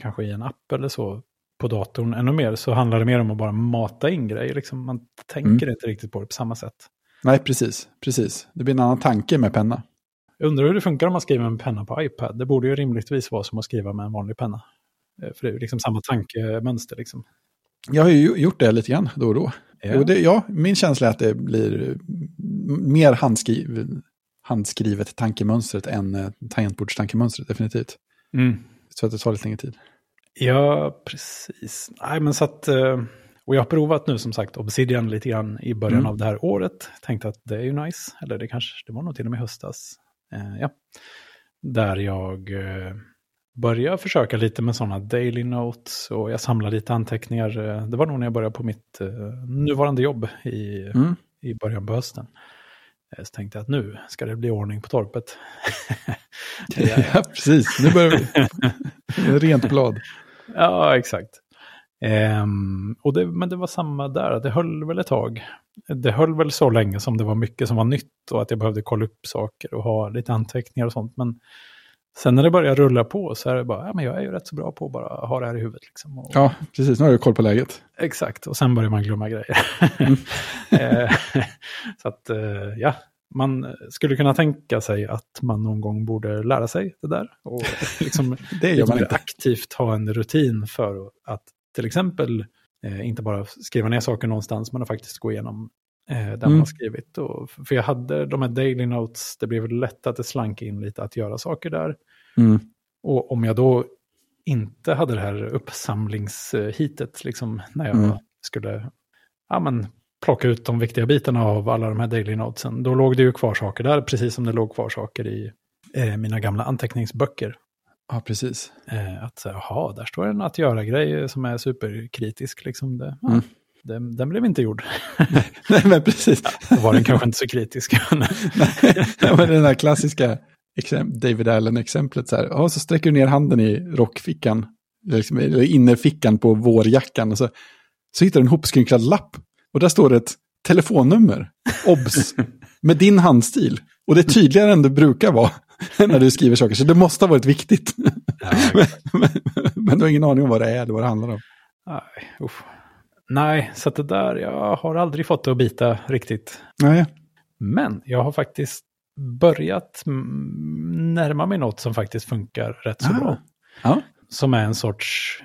kanske i en app eller så, på datorn ännu mer, så handlar det mer om att bara mata in grejer. Liksom, man tänker mm. inte riktigt på det på samma sätt. Nej, precis. precis. Det blir en annan tanke med penna. Jag undrar hur det funkar om man skriver med en penna på iPad. Det borde ju rimligtvis vara som att skriva med en vanlig penna. Eh, för det är liksom samma tankemönster. Liksom. Jag har ju gjort det lite grann då och då. Ja. Och det, ja, min känsla är att det blir mer handskrivet, handskrivet tankemönstret än eh, tangentbordstankemönstret, definitivt. Mm. Så att det tar lite längre tid. Ja, precis. Nej, men så att, eh, och jag har provat nu som sagt Obsidian lite grann i början mm. av det här året. Tänkte att det är ju nice, eller det kanske, det var nog till och med höstas. Eh, ja. Där jag eh, börja försöka lite med sådana daily notes och jag samlar lite anteckningar. Eh, det var nog när jag började på mitt uh, nuvarande jobb i, mm. i början på hösten. Eh, så tänkte jag att nu ska det bli ordning på torpet. ja, precis. Nu börjar vi. Rent blad. Ja, exakt. Um, och det, men det var samma där, det höll väl ett tag. Det höll väl så länge som det var mycket som var nytt och att jag behövde kolla upp saker och ha lite anteckningar och sånt. Men Sen när det börjar rulla på så är det bara, ja men jag är ju rätt så bra på att bara ha det här i huvudet. Liksom. Och, ja, precis, nu har du koll på läget. Exakt, och sen börjar man glömma grejer. Mm. Eh, så att, eh, ja, man skulle kunna tänka sig att man någon gång borde lära sig det där. Och liksom, det gör man inte. aktivt ha en rutin för att till exempel eh, inte bara skriva ner saker någonstans, men att faktiskt gå igenom eh, där mm. man har skrivit. Och, för jag hade de här daily notes, det blev lätt att det slank in lite att göra saker där. Mm. Och om jag då inte hade det här uppsamlingshitet, liksom, när jag mm. skulle ja, men, plocka ut de viktiga bitarna av alla de här daily notesen, då låg det ju kvar saker där, precis som det låg kvar saker i eh, mina gamla anteckningsböcker. Ja, precis. Eh, att jaha, där står en att göra-grej som är superkritisk. Liksom det, ja, mm. Den, den, blev inte gjord. Nej, men precis. Ja, var den kanske inte så kritisk. Nej, men den här klassiska David Allen-exemplet. Så, här, så sträcker du ner handen i rockfickan, liksom, eller innerfickan på vårjackan. Och så, så hittar du en hopskrynklad lapp. Och där står det ett telefonnummer, obs, med din handstil. Och det är tydligare än det brukar vara när du skriver saker, så det måste ha varit viktigt. Ja, men, men, men, du har ingen aning om vad det är eller vad det handlar om. Nej, uff. Nej, så det där, jag har aldrig fått det att bita riktigt. Nej. Men jag har faktiskt börjat närma mig något som faktiskt funkar rätt så ah. bra. Ja. Som är en sorts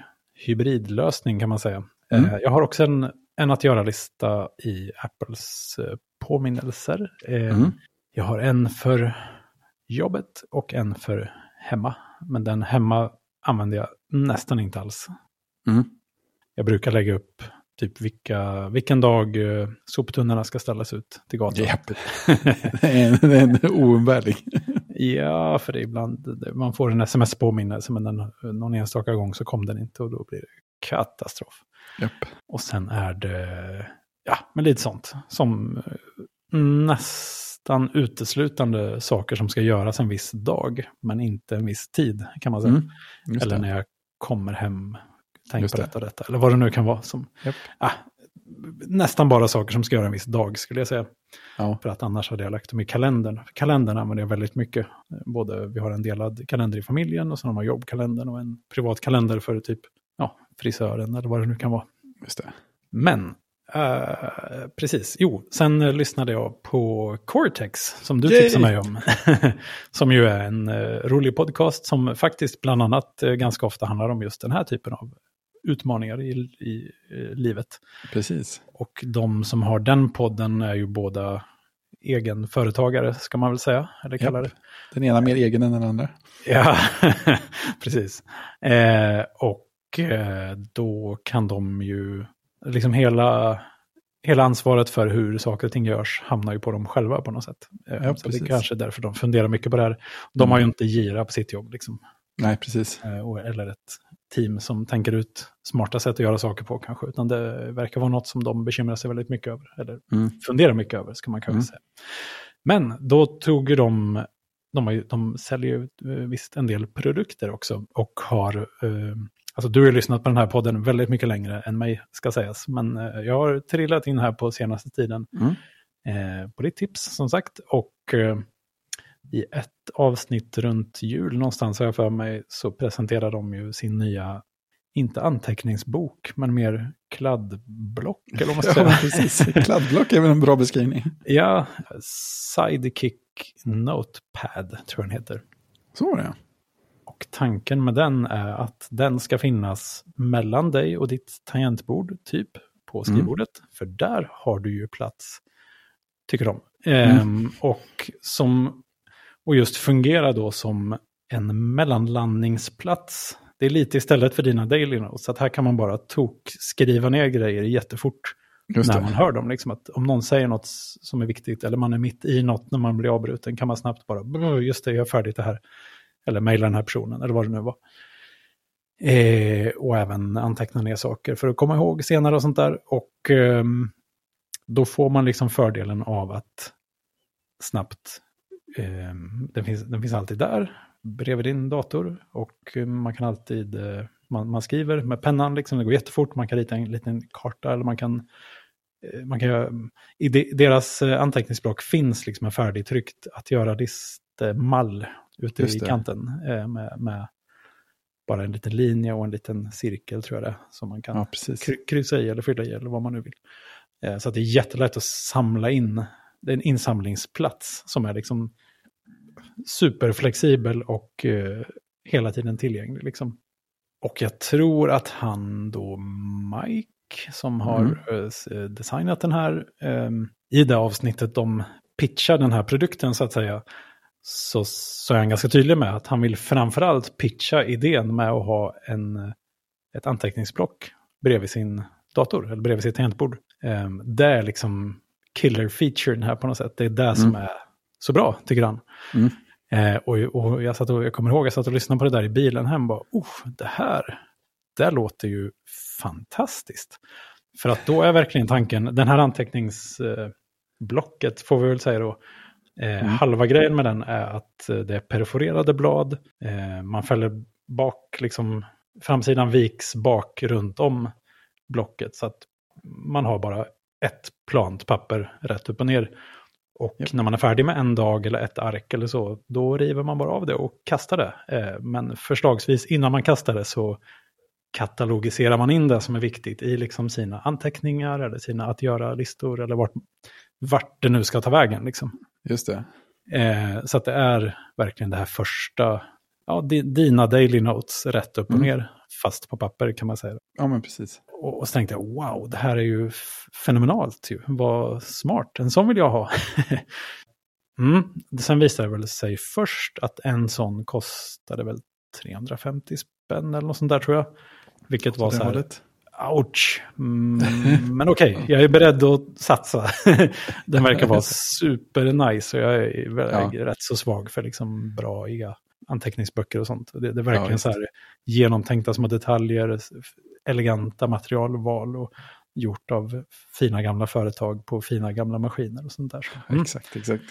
hybridlösning kan man säga. Mm. Eh, jag har också en, en att göra-lista i Apples eh, påminnelser. Eh, mm. Jag har en för jobbet och en för hemma. Men den hemma använder jag nästan inte alls. Mm. Jag brukar lägga upp typ vilka, vilken dag uh, soptunnorna ska ställas ut till gatan. Yep. det är en, en oumbärlig. ja, för det är ibland, man får en sms-påminnelse men den, någon enstaka gång så kom den inte och då blir det katastrof. Yep. Och sen är det, ja, men lite sånt som eh, nästan uteslutande saker som ska göras en viss dag, men inte en viss tid kan man säga. Mm, Eller när jag kommer hem Tänk på detta och detta. Eller vad det nu kan vara. Som, yep. ah, nästan bara saker som ska göra en viss dag skulle jag säga. Ja. För att annars hade jag lagt dem i kalendern. Kalendern använder jag väldigt mycket. Både vi har en delad kalender i familjen och sen har man jobbkalendern och en privat kalender för typ ja, frisören eller vad det nu kan vara. Just det. Men, uh, precis, jo, sen uh, lyssnade jag på Cortex som du Yay! tipsade mig om. som ju är en uh, rolig podcast som faktiskt bland annat ganska ofta handlar om just den här typen av utmaningar i, i, i livet. Precis. Och de som har den podden är ju båda egenföretagare, ska man väl säga, eller kalla det. Den ena mer egen än den andra. Ja, precis. Eh, och eh, då kan de ju, liksom hela, hela ansvaret för hur saker och ting görs hamnar ju på dem själva på något sätt. Eh, ja, så det är kanske därför de funderar mycket på det här. De mm. har ju inte gira på sitt jobb liksom. Nej, precis. Eh, eller ett team som tänker ut smarta sätt att göra saker på kanske, utan det verkar vara något som de bekymrar sig väldigt mycket över, eller mm. funderar mycket över, ska man kanske mm. säga. Men då tog ju de, de, har, de säljer ju eh, visst en del produkter också, och har, eh, alltså du har ju lyssnat på den här podden väldigt mycket längre än mig, ska sägas, men eh, jag har trillat in här på senaste tiden, mm. eh, på ditt tips som sagt, och eh, i ett avsnitt runt jul någonstans har jag för mig så presenterar de ju sin nya, inte anteckningsbok, men mer kladdblock. Eller vad ja, precis. Kladdblock är väl en bra beskrivning. Ja, Sidekick Notepad tror jag den heter. Så är det. Och tanken med den är att den ska finnas mellan dig och ditt tangentbord, typ på mm. skrivbordet. Mm. För där har du ju plats, tycker de. Mm. Ehm, och som och just fungera då som en mellanlandningsplats. Det är lite istället för dina daily notes. Så att här kan man bara tok skriva ner grejer jättefort när man hör dem. Liksom att om någon säger något som är viktigt eller man är mitt i något när man blir avbruten kan man snabbt bara, just det, jag är färdigt det här. Eller mejla den här personen eller vad det nu var. Eh, och även anteckna ner saker för att komma ihåg senare och sånt där. Och eh, då får man liksom fördelen av att snabbt eh, den, finns, den finns alltid där bredvid din dator. Och man kan alltid, eh, man, man, skriver med pennan, liksom, det går jättefort, man kan rita en liten karta eller man kan, eh, man kan göra, i de, deras eh, anteckningsblock finns liksom en färdigtryckt att göra listmall ute i kanten eh, med, med bara en liten linje och en liten cirkel tror jag det som man kan ja, kryssa i eller fylla i eller vad man nu vill. Så att det är jättelätt att samla in. Det är en insamlingsplats som är liksom superflexibel och uh, hela tiden tillgänglig. Liksom. Och jag tror att han då, Mike, som har mm. uh, designat den här, um, i det avsnittet de pitchar den här produkten så att säga, så, så är han ganska tydlig med att han vill framförallt pitcha idén med att ha en, ett anteckningsblock bredvid sin dator, eller bredvid sitt tangentbord. Um, det är liksom killer-featuren här på något sätt. Det är det mm. som är så bra, tycker han. Mm. Eh, och, och, jag, satt och jag kommer ihåg, jag satt och lyssnade på det där i bilen hem och bara, oh, det här, det låter ju fantastiskt. För att då är verkligen tanken, den här anteckningsblocket får vi väl säga då, eh, mm. halva grejen med den är att det är perforerade blad, eh, man fäller bak, liksom framsidan viks bak runt om blocket så att man har bara ett plant papper rätt upp och ner. Och yep. när man är färdig med en dag eller ett ark eller så, då river man bara av det och kastar det. Eh, men förslagsvis innan man kastar det så katalogiserar man in det som är viktigt i liksom sina anteckningar eller sina att göra-listor eller vart, vart det nu ska ta vägen. Liksom. Just det. Eh, så att det är verkligen det här första, ja, dina daily notes rätt upp och mm. ner, fast på papper kan man säga. Ja, men precis. Och, och så tänkte jag, wow, det här är ju fenomenalt ju, vad smart, en sån vill jag ha. mm. Sen visade det väl sig först att en sån kostade väl 350 spänn eller något sånt där tror jag. Vilket var så här, ouch. Mm, men okej, okay, jag är beredd att satsa. Den verkar vara super nice och jag är ja. rätt så svag för liksom bra anteckningsböcker och sånt. Det, det är verkligen ja, så här genomtänkta små detaljer, eleganta materialval och gjort av fina gamla företag på fina gamla maskiner och sånt där. Mm. Exakt, exakt.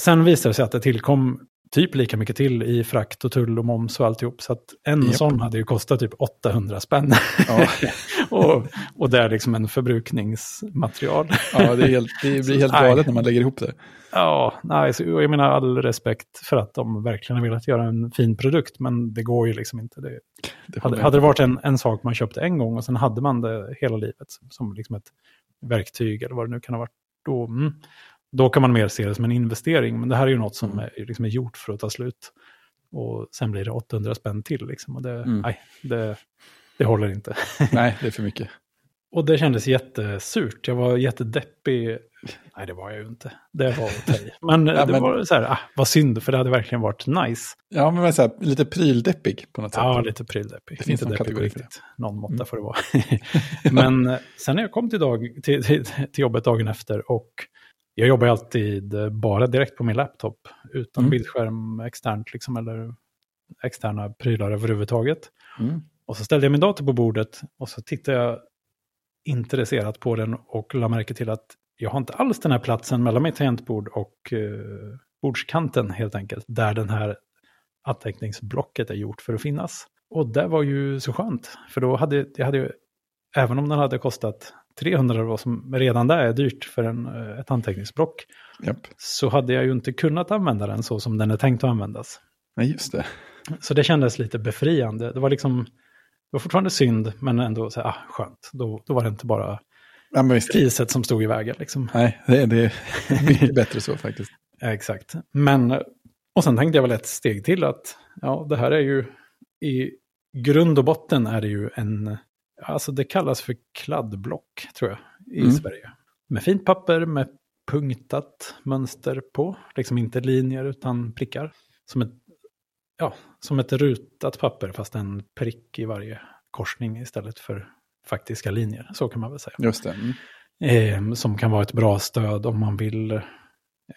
Sen visade det sig att det tillkom typ lika mycket till i frakt och tull och moms och alltihop. Så att en yep. sån hade ju kostat typ 800 spänn. Ja. och, och det är liksom en förbrukningsmaterial. ja, det, är helt, det blir helt galet när man lägger ihop det. Ja, nej, så jag menar all respekt för att de verkligen har velat göra en fin produkt, men det går ju liksom inte. Det, det hade, hade det varit en, en sak man köpte en gång och sen hade man det hela livet som liksom ett verktyg eller vad det nu kan ha varit, då, mm, då kan man mer se det som en investering. Men det här är ju något som mm. är, liksom är gjort för att ta slut. Och sen blir det 800 spänn till. Liksom, och det, mm. nej, det, det håller inte. nej, det är för mycket. Och det kändes jättesurt. Jag var jättedeppig. Nej, det var jag ju inte. Det var i. Men ja, det men... var så här, ah, vad synd, för det hade verkligen varit nice. Ja, men så här, lite pryldeppig på något sätt. Ja, lite pryldeppig. Det finns inte deppig på riktigt. Någon måtta mm. får det vara. men eh, sen när jag kom till, dag, till, till, till jobbet dagen efter och jag jobbar alltid bara direkt på min laptop utan mm. bildskärm externt liksom, eller externa prylar överhuvudtaget. Mm. Och så ställde jag min dator på bordet och så tittade jag intresserat på den och la märke till att jag har inte alls den här platsen mellan mitt tangentbord och uh, bordskanten helt enkelt, där den här anteckningsblocket är gjort för att finnas. Och det var ju så skönt, för då hade jag hade ju, även om den hade kostat 300 då, som redan där är dyrt för en, eh, ett anteckningsblock, yep. så hade jag ju inte kunnat använda den så som den är tänkt att användas. Nej, just det. Så det kändes lite befriande. Det var liksom, det var fortfarande synd, men ändå så här, ah, skönt. Då, då var det inte bara ja, priset som stod i vägen. Liksom. Nej, det, det är mycket bättre så faktiskt. Exakt. Men, och sen tänkte jag väl ett steg till att, ja, det här är ju, i grund och botten är det ju en Alltså det kallas för kladdblock tror jag i mm. Sverige. Med fint papper med punktat mönster på. Liksom inte linjer utan prickar. Som ett, ja, som ett rutat papper fast en prick i varje korsning istället för faktiska linjer. Så kan man väl säga. Just det. Mm. Eh, som kan vara ett bra stöd om man vill eh,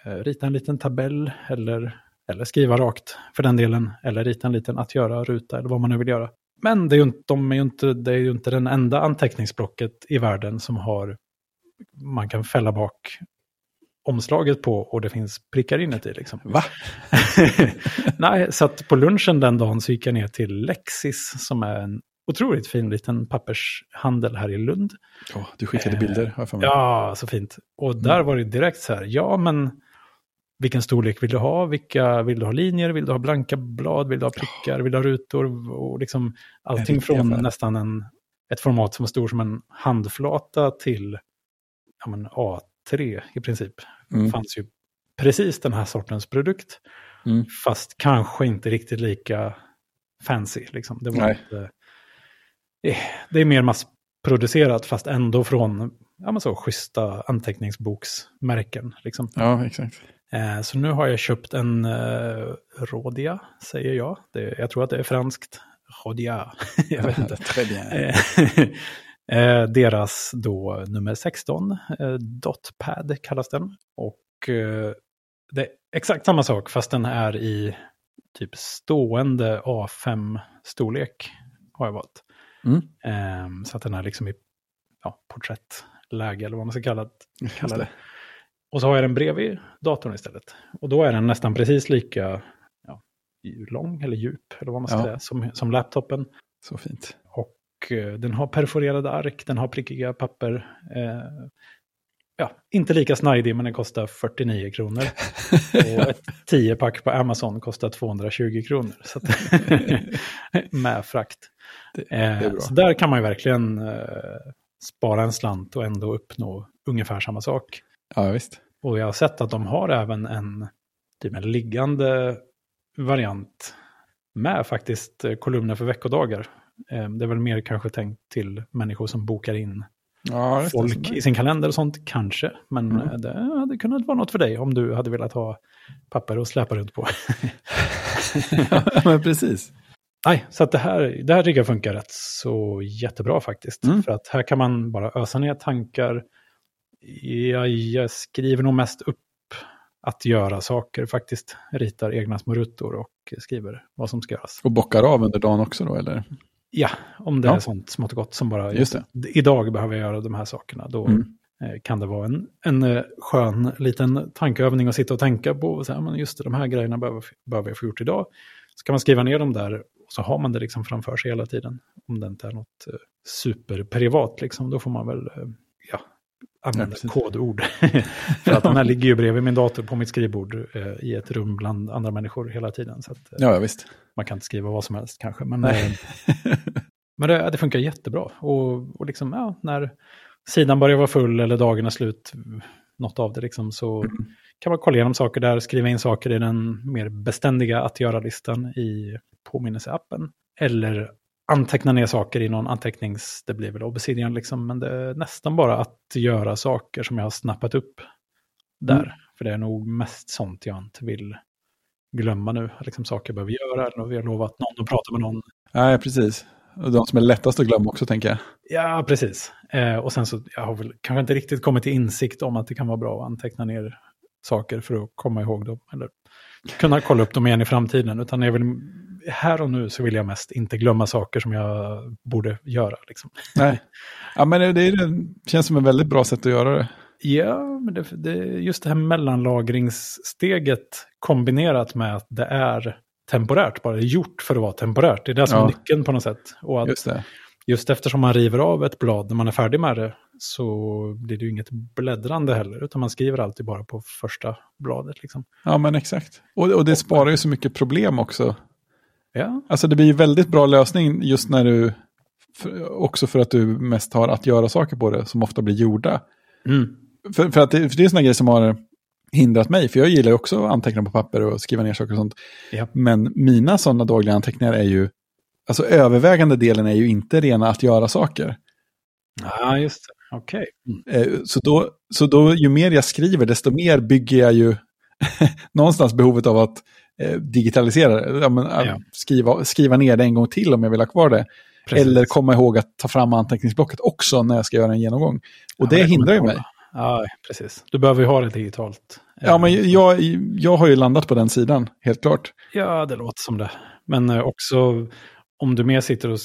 rita en liten tabell eller, eller skriva rakt för den delen. Eller rita en liten att göra-ruta eller vad man nu vill göra. Men det är, ju inte, de är ju inte, det är ju inte den enda anteckningsblocket i världen som har, man kan fälla bak omslaget på och det finns prickar inuti. Liksom. Va? Nej, så på lunchen den dagen så gick jag ner till Lexis som är en otroligt fin liten pappershandel här i Lund. Oh, du skickade bilder. Eh, ja, så fint. Och där mm. var det direkt så här, ja men vilken storlek vill du ha? Vilka, vill du ha linjer? Vill du ha blanka blad? Vill du ha prickar? Vill du ha rutor? Och liksom allting från nästan en, ett format som var stor som en handflata till ja, men A3 i princip. Mm. Det fanns ju precis den här sortens produkt. Mm. Fast kanske inte riktigt lika fancy. Liksom. Det, var inte, eh, det är mer massproducerat fast ändå från ja, men så, schyssta anteckningsboksmärken. Liksom. Ja, exakt. Eh, så nu har jag köpt en eh, Rodia, säger jag. Det, jag tror att det är franskt. Rodia, jag vet inte. eh, deras då nummer 16, eh, Dotpad kallas den. Och det är exakt samma sak fast den är i typ stående A5-storlek. Har jag valt. Mm. Um, så att den är liksom i ja, porträttläge eller vad man ska kalla, kalla det. Och så har jag den bredvid datorn istället. Och då är den nästan precis lika ja, lång eller djup, eller vad man ska ja. säga, som, som laptopen. Så fint. Och uh, den har perforerade ark, den har prickiga papper. Uh, ja, inte lika snajdig, men den kostar 49 kronor. och ett 10-pack på Amazon kostar 220 kronor. Så att, med frakt. Det, det eh, så där kan man ju verkligen eh, spara en slant och ändå uppnå ungefär samma sak. Ja, visst. Och jag har sett att de har även en, typ en liggande variant med faktiskt eh, kolumner för veckodagar. Eh, det är väl mer kanske tänkt till människor som bokar in ja, folk i sin kalender och sånt, kanske. Men mm. Eh, det hade kunnat vara något för dig om du hade velat ha papper att släpa runt på. ja, men precis. Nej, så att det här, det här tycker jag funkar rätt så jättebra faktiskt. Mm. För att här kan man bara ösa ner tankar. Jag, jag skriver nog mest upp att göra saker faktiskt. Ritar egna små rutor och skriver vad som ska göras. Och bockar av under dagen också då eller? Ja, om det ja. är sånt smått och gott som bara, just det. idag behöver jag göra de här sakerna. Då mm. Eh, kan det vara en, en eh, skön liten tankeövning att sitta och tänka på. Och säga, men just det, de här grejerna behöver, behöver jag få gjort idag. Så kan man skriva ner dem där och så har man det liksom framför sig hela tiden. Om det inte är något eh, superprivat, liksom, då får man väl använda ja, kodord. För att den här ligger ju bredvid min dator på mitt skrivbord eh, i ett rum bland andra människor hela tiden. Så att, eh, ja, visst. Man kan inte skriva vad som helst kanske. Men, eh, men det, det, funkar jättebra. Och, och liksom, ja, när sidan börjar vara full eller dagen är slut, något av det liksom, så mm. kan man kolla igenom saker där, skriva in saker i den mer beständiga att göra-listan i påminnelseappen. Eller anteckna ner saker i någon antecknings... Det blir väl Obsidian liksom, men det är nästan bara att göra saker som jag har snappat upp där. Mm. För det är nog mest sånt jag inte vill glömma nu. Liksom saker jag behöver göra, eller vi har lovat någon att prata med någon. Nej, precis. Och de som är lättast att glömma också, tänker jag. Ja, precis. Eh, och sen så, jag har väl kanske inte riktigt kommit till insikt om att det kan vara bra att anteckna ner saker för att komma ihåg dem. Eller kunna kolla upp dem igen i framtiden. Utan jag vill här och nu så vill jag mest inte glömma saker som jag borde göra. Liksom. Nej, ja, men det, det, känns som ett väldigt bra sätt att göra det. Ja, men det, det, just det här mellanlagringssteget kombinerat med att det är temporärt, bara gjort för att vara temporärt. Det är det som ja. är nyckeln på något sätt. Och att just, just eftersom man river av ett blad när man är färdig med det så blir det ju inget bläddrande heller, utan man skriver alltid bara på första bladet. Liksom. Ja, men exakt. Och, och det sparar ju så mycket problem också. Ja. Alltså det blir ju väldigt bra lösning just när du, också för att du mest har att göra saker på det som ofta blir gjorda. Mm. För, för, att det, för det är sådana grejer som har hindrat mig, för jag gillar ju också att anteckna på papper och skriva ner saker och sånt. Ja. Men mina sådana dagliga anteckningar är ju, alltså övervägande delen är ju inte rena att göra saker. Ja, just det. Okej. Okay. Mm. Så, då, så då, ju mer jag skriver, desto mer bygger jag ju någonstans behovet av att Eh, digitalisera ja, men, ja. Skriva, skriva ner det en gång till om jag vill ha kvar det. Precis. Eller komma ihåg att ta fram anteckningsblocket också när jag ska göra en genomgång. Och ja, det hindrar ju mig. Ja, precis. Du behöver ju ha det digitalt. Ja, men jag, jag har ju landat på den sidan, helt klart. Ja, det låter som det. Men eh, också om du mer sitter och...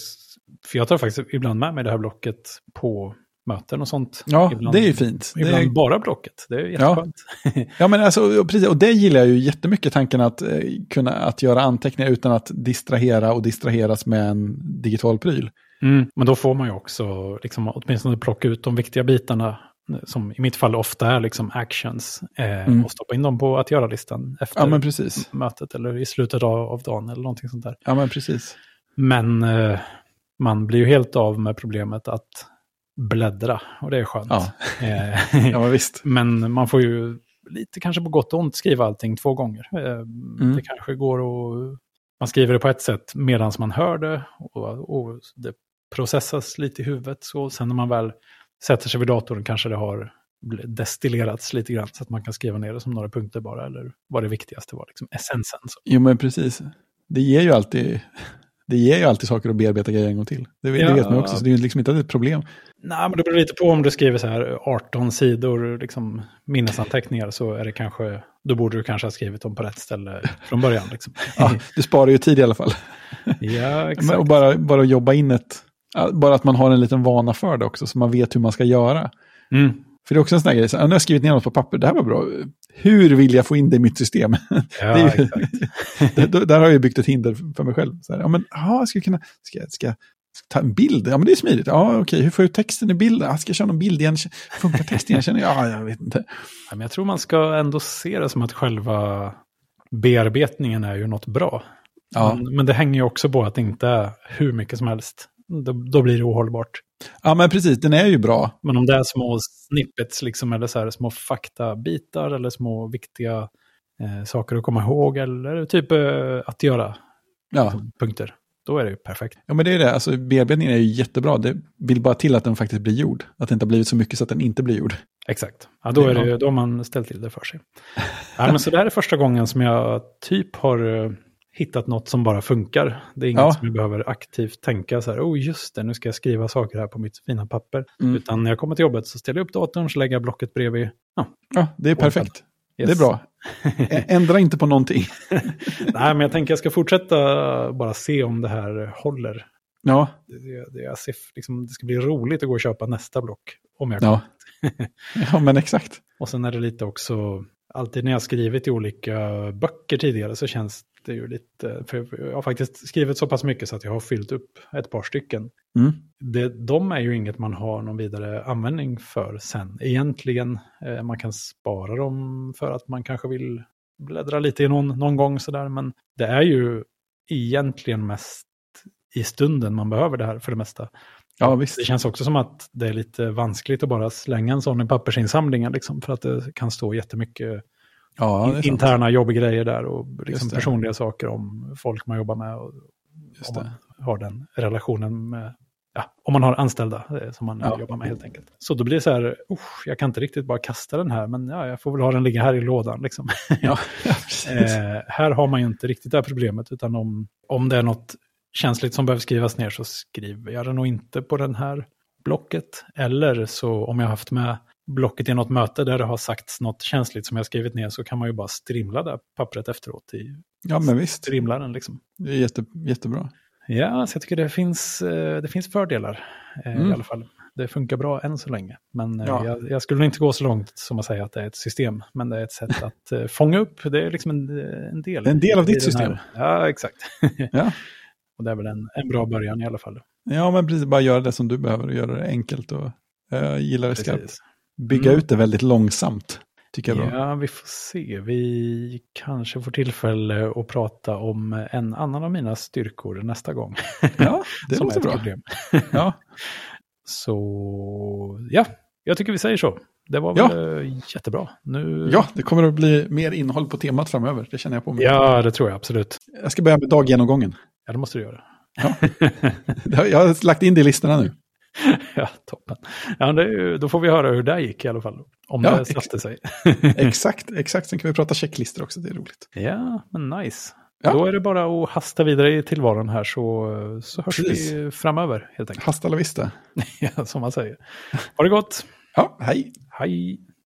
För jag tar faktiskt ibland med mig det här blocket på möten och sånt. Ja, ibland, det är ju fint. Ibland är... bara blocket, det är jätteskönt. Ja. ja, men alltså, precis, och det gillar jag ju jättemycket, tanken att eh, kunna att göra anteckningar utan att distrahera och distraheras med en digital pryl. Mm, men då får man ju också liksom, åtminstone plocka ut de viktiga bitarna, som i mitt fall ofta är liksom actions, eh, mm. och stoppa in dem på att göra-listan efter ja, mötet eller i slutet av, av dagen eller någonting sånt där. Ja, men precis. Men eh, man blir ju helt av med problemet att bläddra och det är skönt. Ja, eh, ja visst. Men man får ju lite kanske på gott och ont skriva allting två gånger. Eh, mm. Det kanske går att... Man skriver det på ett sätt medan man hör det och, och, det processas lite i huvudet. Så sen när man väl sätter sig vid datorn kanske det har destillerats lite grann så att man kan skriva ner det som några punkter bara eller vad det viktigaste var, liksom essensen. Så. Jo men precis. Det ger ju alltid det ger ju alltid saker att bearbeta grejer en gång till. Det, ja. det vet man också, så det är liksom inte ett problem. Nej, men det beror lite på om du skriver så här 18 sidor liksom, minnesanteckningar så är det kanske då borde du kanske ha skrivit dem på rätt ställe från början. Liksom. ja, du sparar ju tid i alla fall. ja, exakt. Och bara, bara jobba in ett, bara att man har en liten vana för det också, så man vet hur man ska göra. Mm. För det är också en sån här grej, så, nu har jag skrivit ner något på papper, det här var bra. Hur vill jag få in det i mitt system? Ja, ju, exakt. där har jag byggt ett hinder för mig själv. Så här, ja, men, aha, jag skulle kunna, ska, jag- ska, jag ta en bild? Ja, men det är smidigt. Ja, okej, hur får jag ut texten i bilden? Ska jag köra någon bild igen? Funkar texten igen? Jag? Ja, jag vet inte. Ja, men jag tror man ska ändå se det som att själva bearbetningen är ju något bra. Ja. Men, men det hänger ju också på att det inte är hur mycket som helst. Då, då blir det ohållbart. Ja, men precis, den är ju bra. Men om det är små snippets, liksom, eller så här, små faktabitar, eller små viktiga eh, saker att komma ihåg, eller typ eh, att göra Ja. punkter, då är det ju perfekt. ja, men det är det. Alltså, bearbetningen är ju jättebra. Det vill bara till att den faktiskt blir gjord. Att det inte har blivit så mycket så att den inte blir gjord. Exakt. Ja, då, är det, då har man ställt till det för sig. Ja, men så det här är första gången som jag typ har eh, hittat något som bara funkar. Det är inget Ja. som jag behöver aktivt tänka så här, oh just det, nu ska jag skriva saker här på mitt fina papper. Mm. Utan när jag kommer till jobbet så ställer jag upp datorn, så lägger jag blocket bredvid. Ja, Ja, det är perfekt. yes. Det är bra. Ändra inte på någonting. Nej, men jag tänker jag ska fortsätta bara se om det här håller. Ja, Det, det, jag ser, liksom, det ska bli roligt att gå och köpa nästa block. Om jag ja. ja men exakt. Och sen är det lite också, alltid när jag skrivit i olika böcker tidigare så känns det ju lite, för jag har faktiskt skrivit så pass mycket så att jag har fyllt upp ett par stycken. Mm. Det, de är ju inget man har någon vidare användning för sen. Egentligen, eh, man kan spara dem för att man kanske vill bläddra lite i någon, någon gång sådär, men det är ju egentligen mest i stunden man behöver det här för det mesta. Ja, visst. Det känns också som att det är lite vanskligt att bara slänga en sån i pappersinsamlingen, liksom, för att det kan stå jättemycket Ja, interna jobbgrejer där och liksom personliga saker om folk man jobbar med och Just om det. man har den relationen med, ja, om man har anställda eh, som man Ja. jobbar med helt enkelt. Så då blir det så här, "Usch, jag kan inte riktigt bara kasta den här, men ja, jag får väl ha den ligga här i lådan. Liksom. Ja. Eh, här har man ju inte riktigt det här problemet, utan om, om det är något känsligt som behöver skrivas ner så skriver jag det nog inte på den här blocket. Eller så om jag har haft med blocket i något möte där det har sagts något känsligt som jag skrivit ner så kan man ju bara strimla det pappret efteråt i ja, men visst. strimlaren. Liksom. Det är jätte, jättebra. Ja, så jag tycker det finns, eh, det finns fördelar eh, Mm. i alla fall. Det funkar bra än så länge. Men eh, Ja. jag, jag skulle inte gå så långt som att säga att det är ett system. Men det är ett sätt att fånga upp. Det är liksom en, en del. En del av ditt den system. Här. Ja, exakt. Ja. Och det är väl en, en bra början i alla fall. ja, men precis. Bara göra det som du behöver och göra det enkelt. Och, jag gillar det skarpt. Bygga Mm. ut det väldigt långsamt. Tycker jag är bra. Ja, vi får se. Vi kanske får tillfälle att prata om en annan av mina styrkor nästa gång. Ja, det låter bra. problem. Ja, Så ja, jag tycker vi säger så. Det var Ja. väl eh, jättebra. Nu... ja, det kommer att bli mer innehåll på temat framöver. Det känner jag på mig. ja, det tror jag absolut. Jag ska börja med daggenomgången. Ja, det måste du göra. Jag har lagt in det i listorna nu. ja, toppen. Ja, det då får vi höra hur det gick i alla fall. Om Ja, det satte sig. exakt, exakt. Sen kan vi prata checklistor också, det är roligt. ja, men nice. Ja. Då är det bara att hasta vidare i tillvaron här så, så hörs Precis. vi framöver helt enkelt. Hasta la vista. Ja, som man säger. Ha det gott. Ja, hej. Hej.